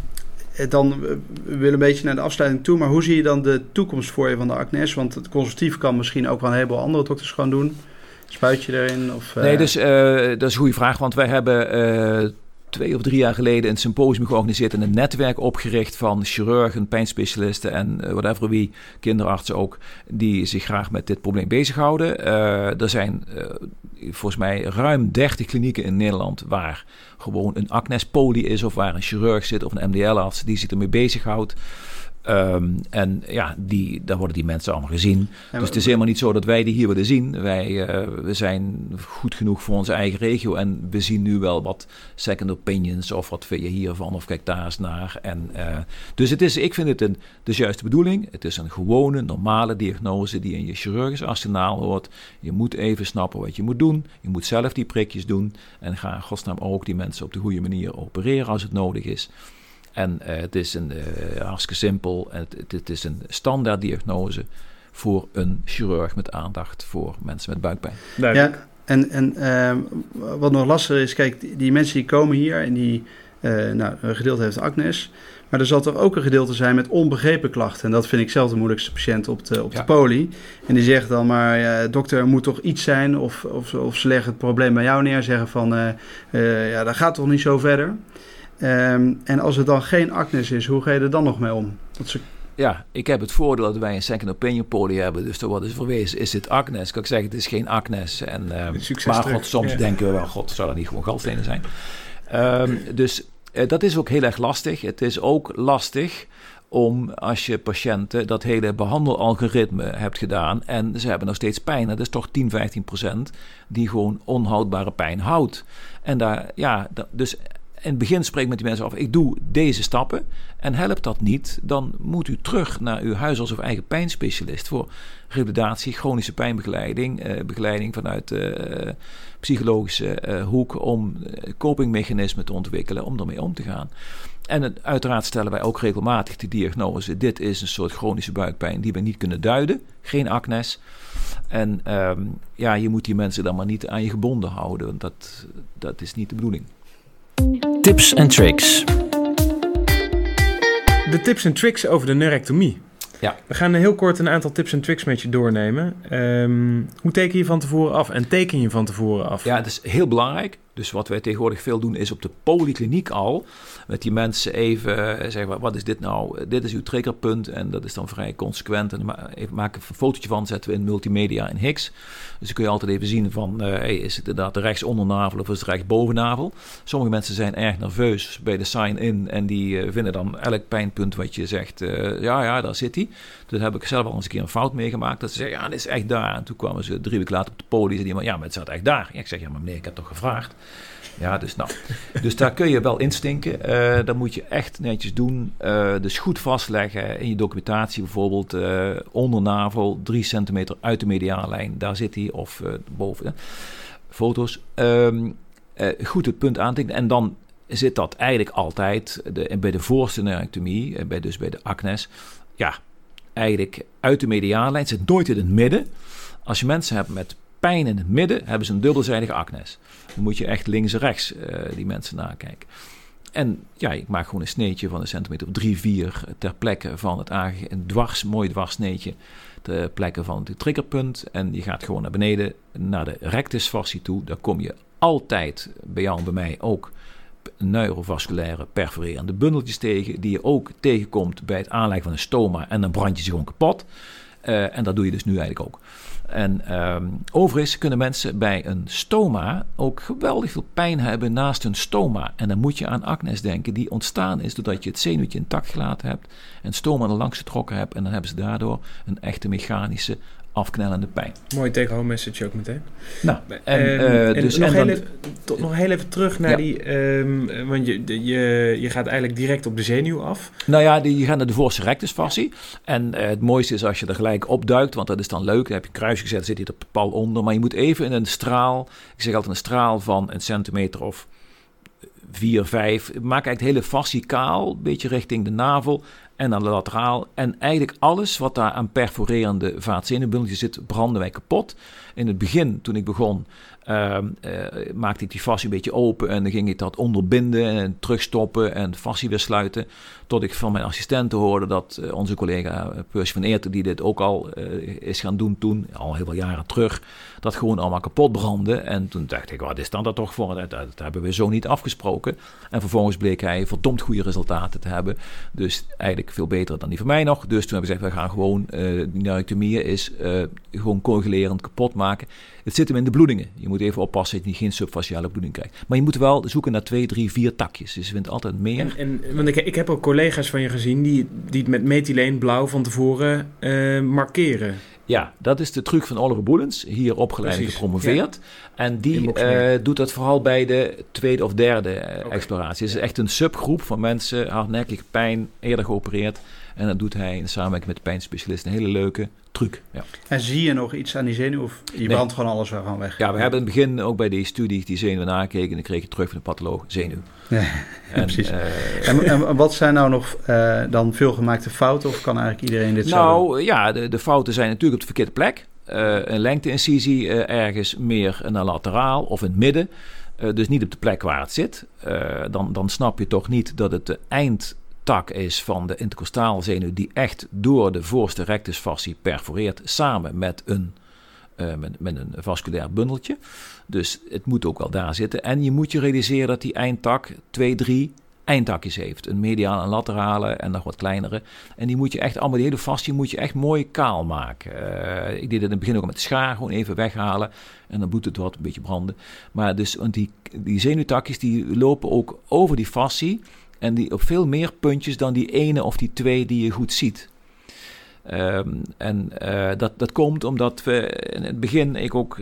Speaker 4: dan we willen een beetje naar de afsluiting toe, maar hoe zie je dan de toekomst voor je van de Agnes? Want het consultief kan misschien ook wel een heleboel andere dokters gewoon doen. Spuit je erin? Of.
Speaker 3: Nee, dus uh, dat is een goede vraag, want wij hebben uh, twee of drie jaar geleden een symposium georganiseerd en een netwerk opgericht van chirurgen, pijnspecialisten en whatever wie, kinderartsen ook, die zich graag met dit probleem bezighouden. er zijn volgens mij ruim 30 klinieken in Nederland waar gewoon een Agnes Poli is of waar een chirurg zit of een MDL-arts die zich ermee bezighoudt. Um, en ja, die, daar worden die mensen allemaal gezien. Ja, dus het is helemaal niet zo dat wij die hier willen zien. Wij uh, we zijn goed genoeg voor onze eigen regio. En we zien nu wel wat second opinions. Of wat vind je hiervan? Of kijk daar eens naar. En, uh, dus het is, ik vind het een, de juiste bedoeling. Het is een gewone, normale diagnose die in je chirurgisch arsenaal hoort. Je moet even snappen wat je moet doen. Je moet zelf die prikjes doen. En ga in godsnaam ook die mensen op de goede manier opereren als het nodig is. En uh, het is een, uh, hartstikke simpel. Het, het, het, is een standaard diagnose voor een chirurg met aandacht voor mensen met buikpijn.
Speaker 4: Ja, En, en ehm, wat nog lastiger is, kijk, die, die mensen die komen hier en die, eh, nou, een gedeelte heeft Agnes. Maar er zal toch ook een gedeelte zijn met onbegrepen klachten. En dat vind ik zelf de moeilijkste patiënt op de, op
Speaker 3: Ja.
Speaker 4: de poli. En die zegt dan maar, ja, dokter, er moet toch iets zijn. Of, of, of ze leggen het probleem bij jou neer. Zeggen van, eh, eh, ja, dat gaat toch niet zo verder. Ehm, en als het dan geen Agnes is, hoe ga je er dan nog mee om? Dat ze,
Speaker 3: Ja, ik heb het voordeel dat wij een second opinion poli hebben. Dus er wordt dus verwezen, is dit Agnes? Kan ik zeggen, het is geen Agnes. En, ehm, maar god, soms
Speaker 2: Ja.
Speaker 3: denken we wel, god, zou dat niet gewoon galstenen zijn? Ehm, dus eh, dat is ook heel erg lastig. Het is ook lastig om als je patiënten dat hele behandelalgoritme hebt gedaan en ze hebben nog steeds pijn. Dat is toch 10, 15 procent die gewoon onhoudbare pijn houdt. En daar, ja, dus in het begin spreek met die mensen af, ik doe deze stappen en helpt dat niet, dan moet u terug naar uw huisarts of eigen pijnspecialist voor revalidatie, chronische pijnbegeleiding, eh, begeleiding vanuit eh, psychologische eh, hoek om eh, copingmechanismen te ontwikkelen om ermee om te gaan. En het- uiteraard stellen wij ook regelmatig de diagnose: dit is een soort chronische buikpijn die we niet kunnen duiden, geen acnes. En ehm, ja, je moet die mensen dan maar niet aan je gebonden houden, want dat, dat is niet de bedoeling.
Speaker 1: Tips en tricks.
Speaker 2: De tips en tricks over de neurectomie.
Speaker 3: Ja.
Speaker 2: We gaan heel kort een aantal tips en tricks met je doornemen. Ehm, hoe teken je van tevoren af en teken je van tevoren af?
Speaker 3: Ja, het is heel belangrijk. Dus wat wij tegenwoordig veel doen is op de polykliniek al met die mensen even eh, zeggen, wat is dit nou? Eh, Dit is uw triggerpunt en dat is dan vrij consequent. En even maken we een fotootje van, zetten we in multimedia in Higgs. Dus dan kun je altijd even zien van, eh, is het inderdaad de rechtsondernavel of is het rechtsbovennavel? Sommige mensen zijn erg nerveus bij de sign-in en die eh, vinden dan elk pijnpunt wat je zegt, eh, ja, ja, daar zit hij. Toen heb ik zelf al eens een keer een fout meegemaakt. Dat ze zeggen, ja, dit is echt daar. En toen kwamen ze drie weken later op de poli. En die man, ja, maar het zat echt daar. Ja, ik zeg, ja, maar meneer, ik heb toch gevraagd. Ja, dus nou. Dus daar kun je wel instinken. Eh dat moet je echt netjes doen. Eh, dus goed vastleggen in je documentatie. Bijvoorbeeld eh ondernavel, drie centimeter uit de mediaanlijn. Daar zit hij. Of boven. hè. Foto's. Ehm, eh, goed het punt aantekenen. En dan zit dat eigenlijk altijd de, bij de voorste neurectomie. Bij, dus bij de acnes. Ja, eigenlijk uit de mediaanlijn. Zit nooit in het midden. Als je mensen hebt met pijn in het midden, hebben ze een dubbelzijdige acnes. Dan moet je echt links en rechts eh, die mensen nakijken. En ja, ik maak gewoon een sneetje van een centimeter of 3, 4 ter plekke van het aange... Een dwars, mooi dwarsneetje ter plekke van het triggerpunt. En je gaat gewoon naar beneden, naar de rectus fascie toe. Daar kom je altijd, bij jou en bij mij ook, neurovasculaire perforerende bundeltjes tegen. Die je ook tegenkomt bij het aanleggen van een stoma. En dan brand je ze gewoon kapot. Eh, en dat doe je dus nu eigenlijk ook. En ehm, overigens kunnen mensen bij een stoma ook geweldig veel pijn hebben naast een stoma. En dan moet je aan acnes denken, die ontstaan is doordat je het zenuwtje intact gelaten hebt en stoma er langs getrokken hebt. En dan hebben ze daardoor een echte mechanische afknellende pijn.
Speaker 2: Mooi take-home message ook meteen.
Speaker 3: Nou, en,
Speaker 2: Ehm,
Speaker 3: eh,
Speaker 2: en
Speaker 3: dus,
Speaker 2: nog,
Speaker 3: en
Speaker 2: heel
Speaker 3: dan-
Speaker 2: even, tot, nog heel even terug naar
Speaker 3: Ja.
Speaker 2: die... ehm, want je, de- je, je gaat eigenlijk direct op de zenuw af.
Speaker 3: Nou ja, die, je gaat naar de voorste rectus fascie. En eh, het mooiste is als je er gelijk opduikt, want dat is dan leuk. Dan heb je kruisje gezet, zit hij er pal onder. Maar je moet even in een straal, ik zeg altijd een straal van een centimeter of 4, 5. Maak eigenlijk de hele fascie kaal, een beetje richting de navel en aan de lateraal. En eigenlijk alles wat daar aan perforerende vaatzenuwbundeltjes zit, branden wij kapot. In het begin, toen ik begon, maakte ik die fascie een beetje open en dan ging ik dat onderbinden en terugstoppen en fascie weer sluiten. Tot ik van mijn assistenten hoorde dat eh, onze collega eh, Percy van Eerten, die dit ook al eh, is gaan doen toen, al heel veel jaren terug, dat gewoon allemaal kapot brandde. En toen dacht ik, wat is dan dat toch voor? Dat, hebben we zo niet afgesproken. En vervolgens bleek hij verdomd goede resultaten te hebben. Dus eigenlijk veel beter dan die van mij nog. Dus toen heb ik gezegd, we gaan gewoon, eh die neurectomieën is eh, gewoon coagulerend kapot maken. Het zit hem in de bloedingen. Je moet even oppassen dat je geen subfaciale bloeding krijgt. Maar je moet wel zoeken naar twee, drie, vier takjes. Dus je vindt altijd meer.
Speaker 2: En, en, want ik, ik heb ook collega's van je gezien die, die het met methyleen blauw van tevoren eh, markeren.
Speaker 3: Ja, dat is de truc van Oliver Boelens, hier opgeleid en gepromoveerd. En die eh, doet dat vooral bij de tweede of derde eh, exploratie. Het is echt een subgroep van mensen, hardnekkig pijn, eerder geopereerd. En dat doet hij in samenwerking met de pijnspecialist. Een hele leuke truc. Ja.
Speaker 4: En zie je nog iets aan die zenuw of je
Speaker 3: Nee.
Speaker 4: brandt gewoon alles gewoon weg?
Speaker 3: ja, we hebben in het begin ook bij die studie die zenuwen nakeken. En dan kreeg je terug van de patholoog zenuw.
Speaker 4: Ja,
Speaker 3: En,
Speaker 4: precies.
Speaker 3: eh,
Speaker 4: En, en wat zijn nou nog eh, dan veelgemaakte fouten of kan eigenlijk iedereen dit zo doen?
Speaker 3: Nou ja, de, de fouten zijn natuurlijk op de verkeerde plek. een lengteincisie ergens meer naar lateraal of in het midden. dus niet op de plek waar het zit. dan, dan snap je toch niet dat het de eindtak is van de intercostaalzenuw die echt door de voorste rectusfascie perforeert samen met een, met, met een vasculair bundeltje. Dus het moet ook wel daar zitten. En je moet je realiseren dat die eindtak 2, 3 eindtakjes heeft. Een mediale, een laterale en nog wat kleinere. En die moet je echt allemaal, die hele fascie moet je echt mooi kaal maken. Uh, ik deed het in het begin ook met schaar, gewoon even weghalen. En dan moet het wat een beetje branden. Maar dus, want die, die zenuwtakjes die lopen ook over die fascie. En die op veel meer puntjes dan die ene of die twee die je goed ziet. Um, en uh, dat, dat komt omdat we in het begin, ik ook,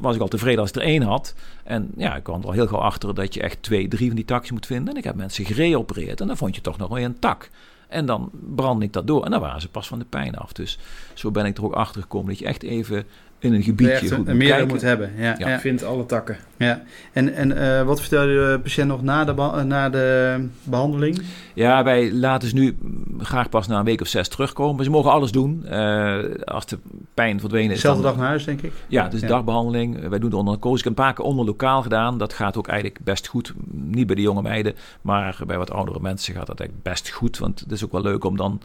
Speaker 3: was ik al tevreden als ik er één had. En ja, ik kwam er al heel gauw achter dat je echt twee, drie van die takjes moet vinden. En ik heb mensen gereopereerd en dan vond je toch nog wel een tak. En dan brandde ik dat door en dan waren ze pas van de pijn af. Dus zo ben ik er ook achter gekomen dat je echt even in een gebiedje
Speaker 4: goed meer moet hebben. Ja,
Speaker 2: ja. ja. Vindt alle takken.
Speaker 4: Ja. En, en uh, wat vertelde de patiënt nog na de, na de behandeling?
Speaker 3: Ja, wij laten ze nu graag pas na een week of zes terugkomen. Ze mogen alles doen. Uh, als de pijn verdwenen is.
Speaker 4: Dezelfde dag naar huis, denk ik?
Speaker 3: Ja, dus ja. dagbehandeling. Wij doen het onder narcose. Ik heb een paar keer onder lokaal gedaan. Dat gaat ook eigenlijk best goed. Niet bij de jonge meiden, maar bij wat oudere mensen gaat dat eigenlijk best goed. Want het is ook wel leuk om dan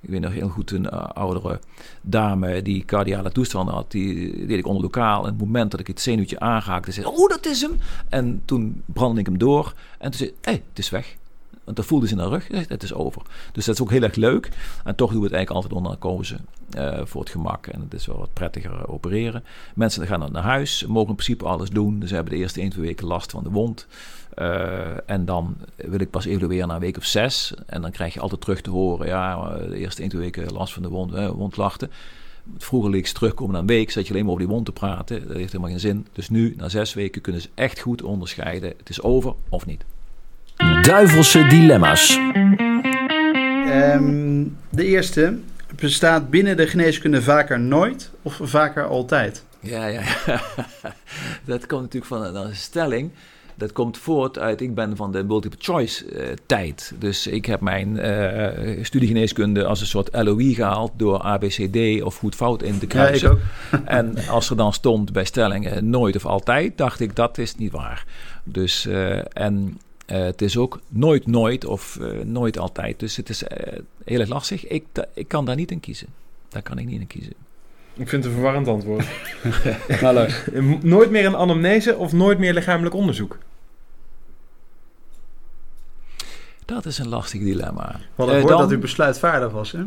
Speaker 3: ik weet nog heel goed een uh, oudere dame die cardiale toestanden had. Die deed ik onder lokaal. En het moment dat ik het zenuwtje aangaakte, zei oh dat is hem. En toen brandde ik hem door. En toen zei hey, het is weg. Want dan voelde ze in haar rug, het is over. Dus dat is ook heel erg leuk. En toch doen we het eigenlijk altijd onder narcose uh, voor het gemak. En het is wel wat prettiger uh, opereren. Mensen gaan dan naar huis, mogen in principe alles doen. Ze hebben de eerste 1, 2 weken last van de wond. Uh, en dan wil ik pas evalueren na een week of zes. En dan krijg je altijd terug te horen: ja, de eerste 1, 2 weken last van de wond, eh, wondklachten. Vroeger leek ze terugkomen na een week, zat je alleen maar over die wond te praten. Dat heeft helemaal geen zin. Dus nu, na zes weken, kunnen ze echt goed onderscheiden: het is over of niet.
Speaker 1: Duivelse dilemma's.
Speaker 4: Um, de eerste bestaat binnen de geneeskunde vaker nooit of vaker altijd?
Speaker 3: Ja, ja, ja. dat komt natuurlijk van een stelling dat komt voort uit, ik ben van de multiple choice uh, tijd. Dus ik heb mijn uh, studiegeneeskunde als een soort LOE gehaald door ABCD of goed fout in te kruisen. Ja, en als er dan stond bij stellingen nooit of altijd, dacht ik dat is niet waar. Dus uh, en het is ook nooit nooit of nooit altijd. Dus het is heel erg lastig. Ik, ik kan daar niet in kiezen. Daar kan ik niet in kiezen.
Speaker 2: Ik vind het een verwarrend antwoord. nou, nooit meer een anamnese of nooit meer lichamelijk onderzoek?
Speaker 3: Dat is een lastig dilemma.
Speaker 4: Want ik uh, dan... dat u besluitvaardig was, hè?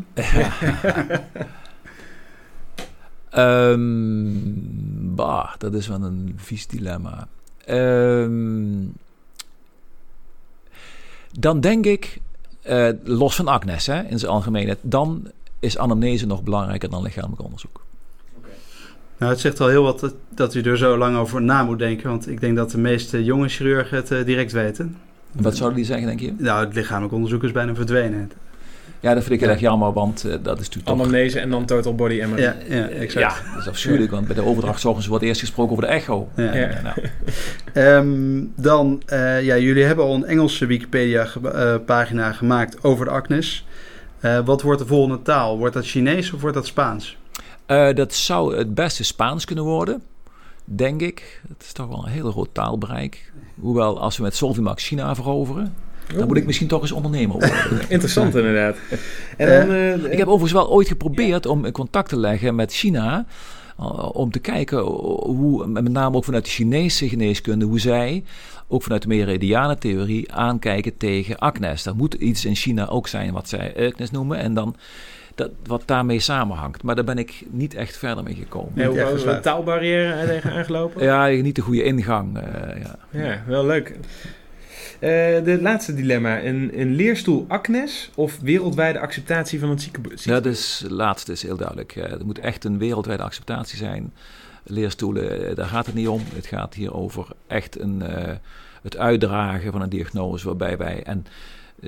Speaker 3: um, bah, dat is wel een vies dilemma. Um, dan denk ik, uh, los van Agnes hè, in zijn algemeenheid, dan is anamnese nog belangrijker dan lichamelijk onderzoek.
Speaker 4: Nou, het zegt al heel wat dat, dat u er zo lang over na moet denken. Want ik denk dat de meeste jonge chirurgen het uh, direct weten.
Speaker 3: Wat zouden die zeggen, denk je?
Speaker 4: Nou, het lichamelijk onderzoek is bijna verdwenen.
Speaker 3: Ja, dat vind ik heel erg jammer, want uh, dat is natuurlijk
Speaker 2: Anamnese en dan total body MRI.
Speaker 4: Ja, ja, exact.
Speaker 3: Ja, dat is afschuwelijk, want bij de overdrachtzorgers wordt eerst gesproken over de echo. Ja. ja.
Speaker 4: Nou. um, dan, uh, ja, jullie hebben al een Engelse Wikipedia-pagina uh, gemaakt over de acnes. wat wordt de volgende taal? Wordt dat Chinees of wordt dat Spaans?
Speaker 3: dat zou het beste Spaans kunnen worden denk ik. Het is toch wel een heel groot taalbereik. Hoewel, als we met Solvimax China veroveren, dan moet ik misschien toch eens ondernemer worden.
Speaker 2: Interessant inderdaad.
Speaker 3: En dan, uh, ik heb overigens wel ooit geprobeerd om contact te leggen met China. Uh, om te kijken hoe, met name ook vanuit de Chinese geneeskunde, hoe zij ook vanuit de meridiane theorie aankijken tegen acnes. Er moet iets in China ook zijn wat zij acnes noemen. En dan dat, wat daarmee samenhangt. Maar daar ben ik niet echt verder mee gekomen.
Speaker 2: Ja, hoe was de taalbarrière tegen aangelopen?
Speaker 3: ja, niet de goede ingang. Uh, ja.
Speaker 2: ja, wel leuk. Uh, de laatste dilemma. Een, een leerstoel acnes of wereldwijde acceptatie van het ziekenhuis?
Speaker 3: Ja, dus het laatste is heel duidelijk. Uh, er moet echt een wereldwijde acceptatie zijn. Leerstoelen, daar gaat het niet om. Het gaat hier over echt een, het uitdragen van een diagnose waarbij wij... En, eh,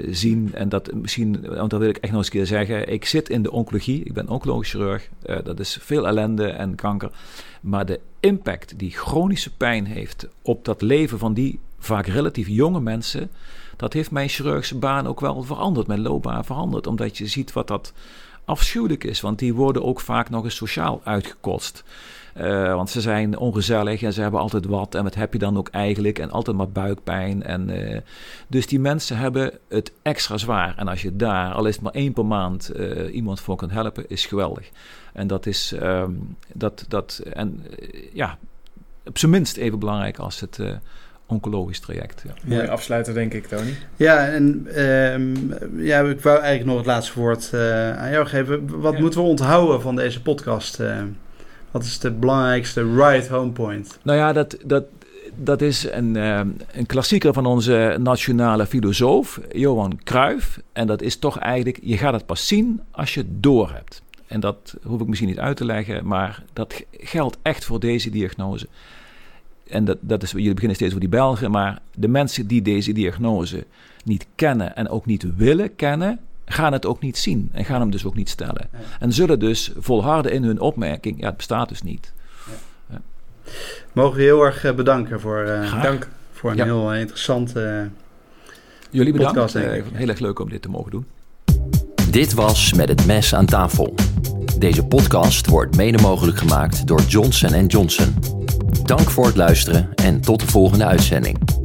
Speaker 3: zien. En dat misschien, want dat wil ik echt nog eens een keer zeggen. Ik zit in de oncologie, ik ben oncologisch chirurg. Uh, dat is veel ellende en kanker. Maar de impact die chronische pijn heeft op dat leven van die vaak relatief jonge mensen. Dat heeft mijn chirurgische baan ook wel veranderd, mijn loopbaan veranderd. Omdat je ziet wat dat afschuwelijk is, want die worden ook vaak nog eens sociaal uitgekotst. Uh, want ze zijn ongezellig en ze hebben altijd wat. En wat heb je dan ook eigenlijk? En altijd maar buikpijn. En, uh, dus die mensen hebben het extra zwaar. En als je daar, al is het maar één per maand, uh, iemand voor kunt helpen, is geweldig. En dat is, um, dat, dat, en ja, op zijn minst even belangrijk als het oncologisch traject. Ja.
Speaker 2: Mooi afsluiten, denk ik, Tony.
Speaker 4: Ja, en um, ja, ik wou eigenlijk nog het laatste woord uh, aan jou geven. Wat ja. moeten we onthouden van deze podcast? Uh, wat is de belangrijkste right home point?
Speaker 3: Nou ja, dat, dat, dat is een, uh, een klassieker van onze nationale filosoof, Johan Cruijff. En dat is toch eigenlijk, je gaat het pas zien als je het door hebt. En dat hoef ik misschien niet uit te leggen, maar dat geldt echt voor deze diagnose en dat, dat is, jullie beginnen steeds voor die Belgen, maar de mensen die deze diagnose niet kennen en ook niet willen kennen, gaan het ook niet zien en gaan hem dus ook niet stellen. En zullen dus volharden in hun opmerking, ja, het bestaat dus niet.
Speaker 4: Ja. Mogen we heel erg eh, bedanken voor, uh, dank. voor een heel uh, interessante
Speaker 3: Jullie bedankt. Podcast, uh, heel erg leuk om dit te mogen doen.
Speaker 1: Dit was Met het Mes aan tafel. Deze podcast wordt mede mogelijk gemaakt door Johnson Johnson. Dank voor het luisteren en tot de volgende uitzending.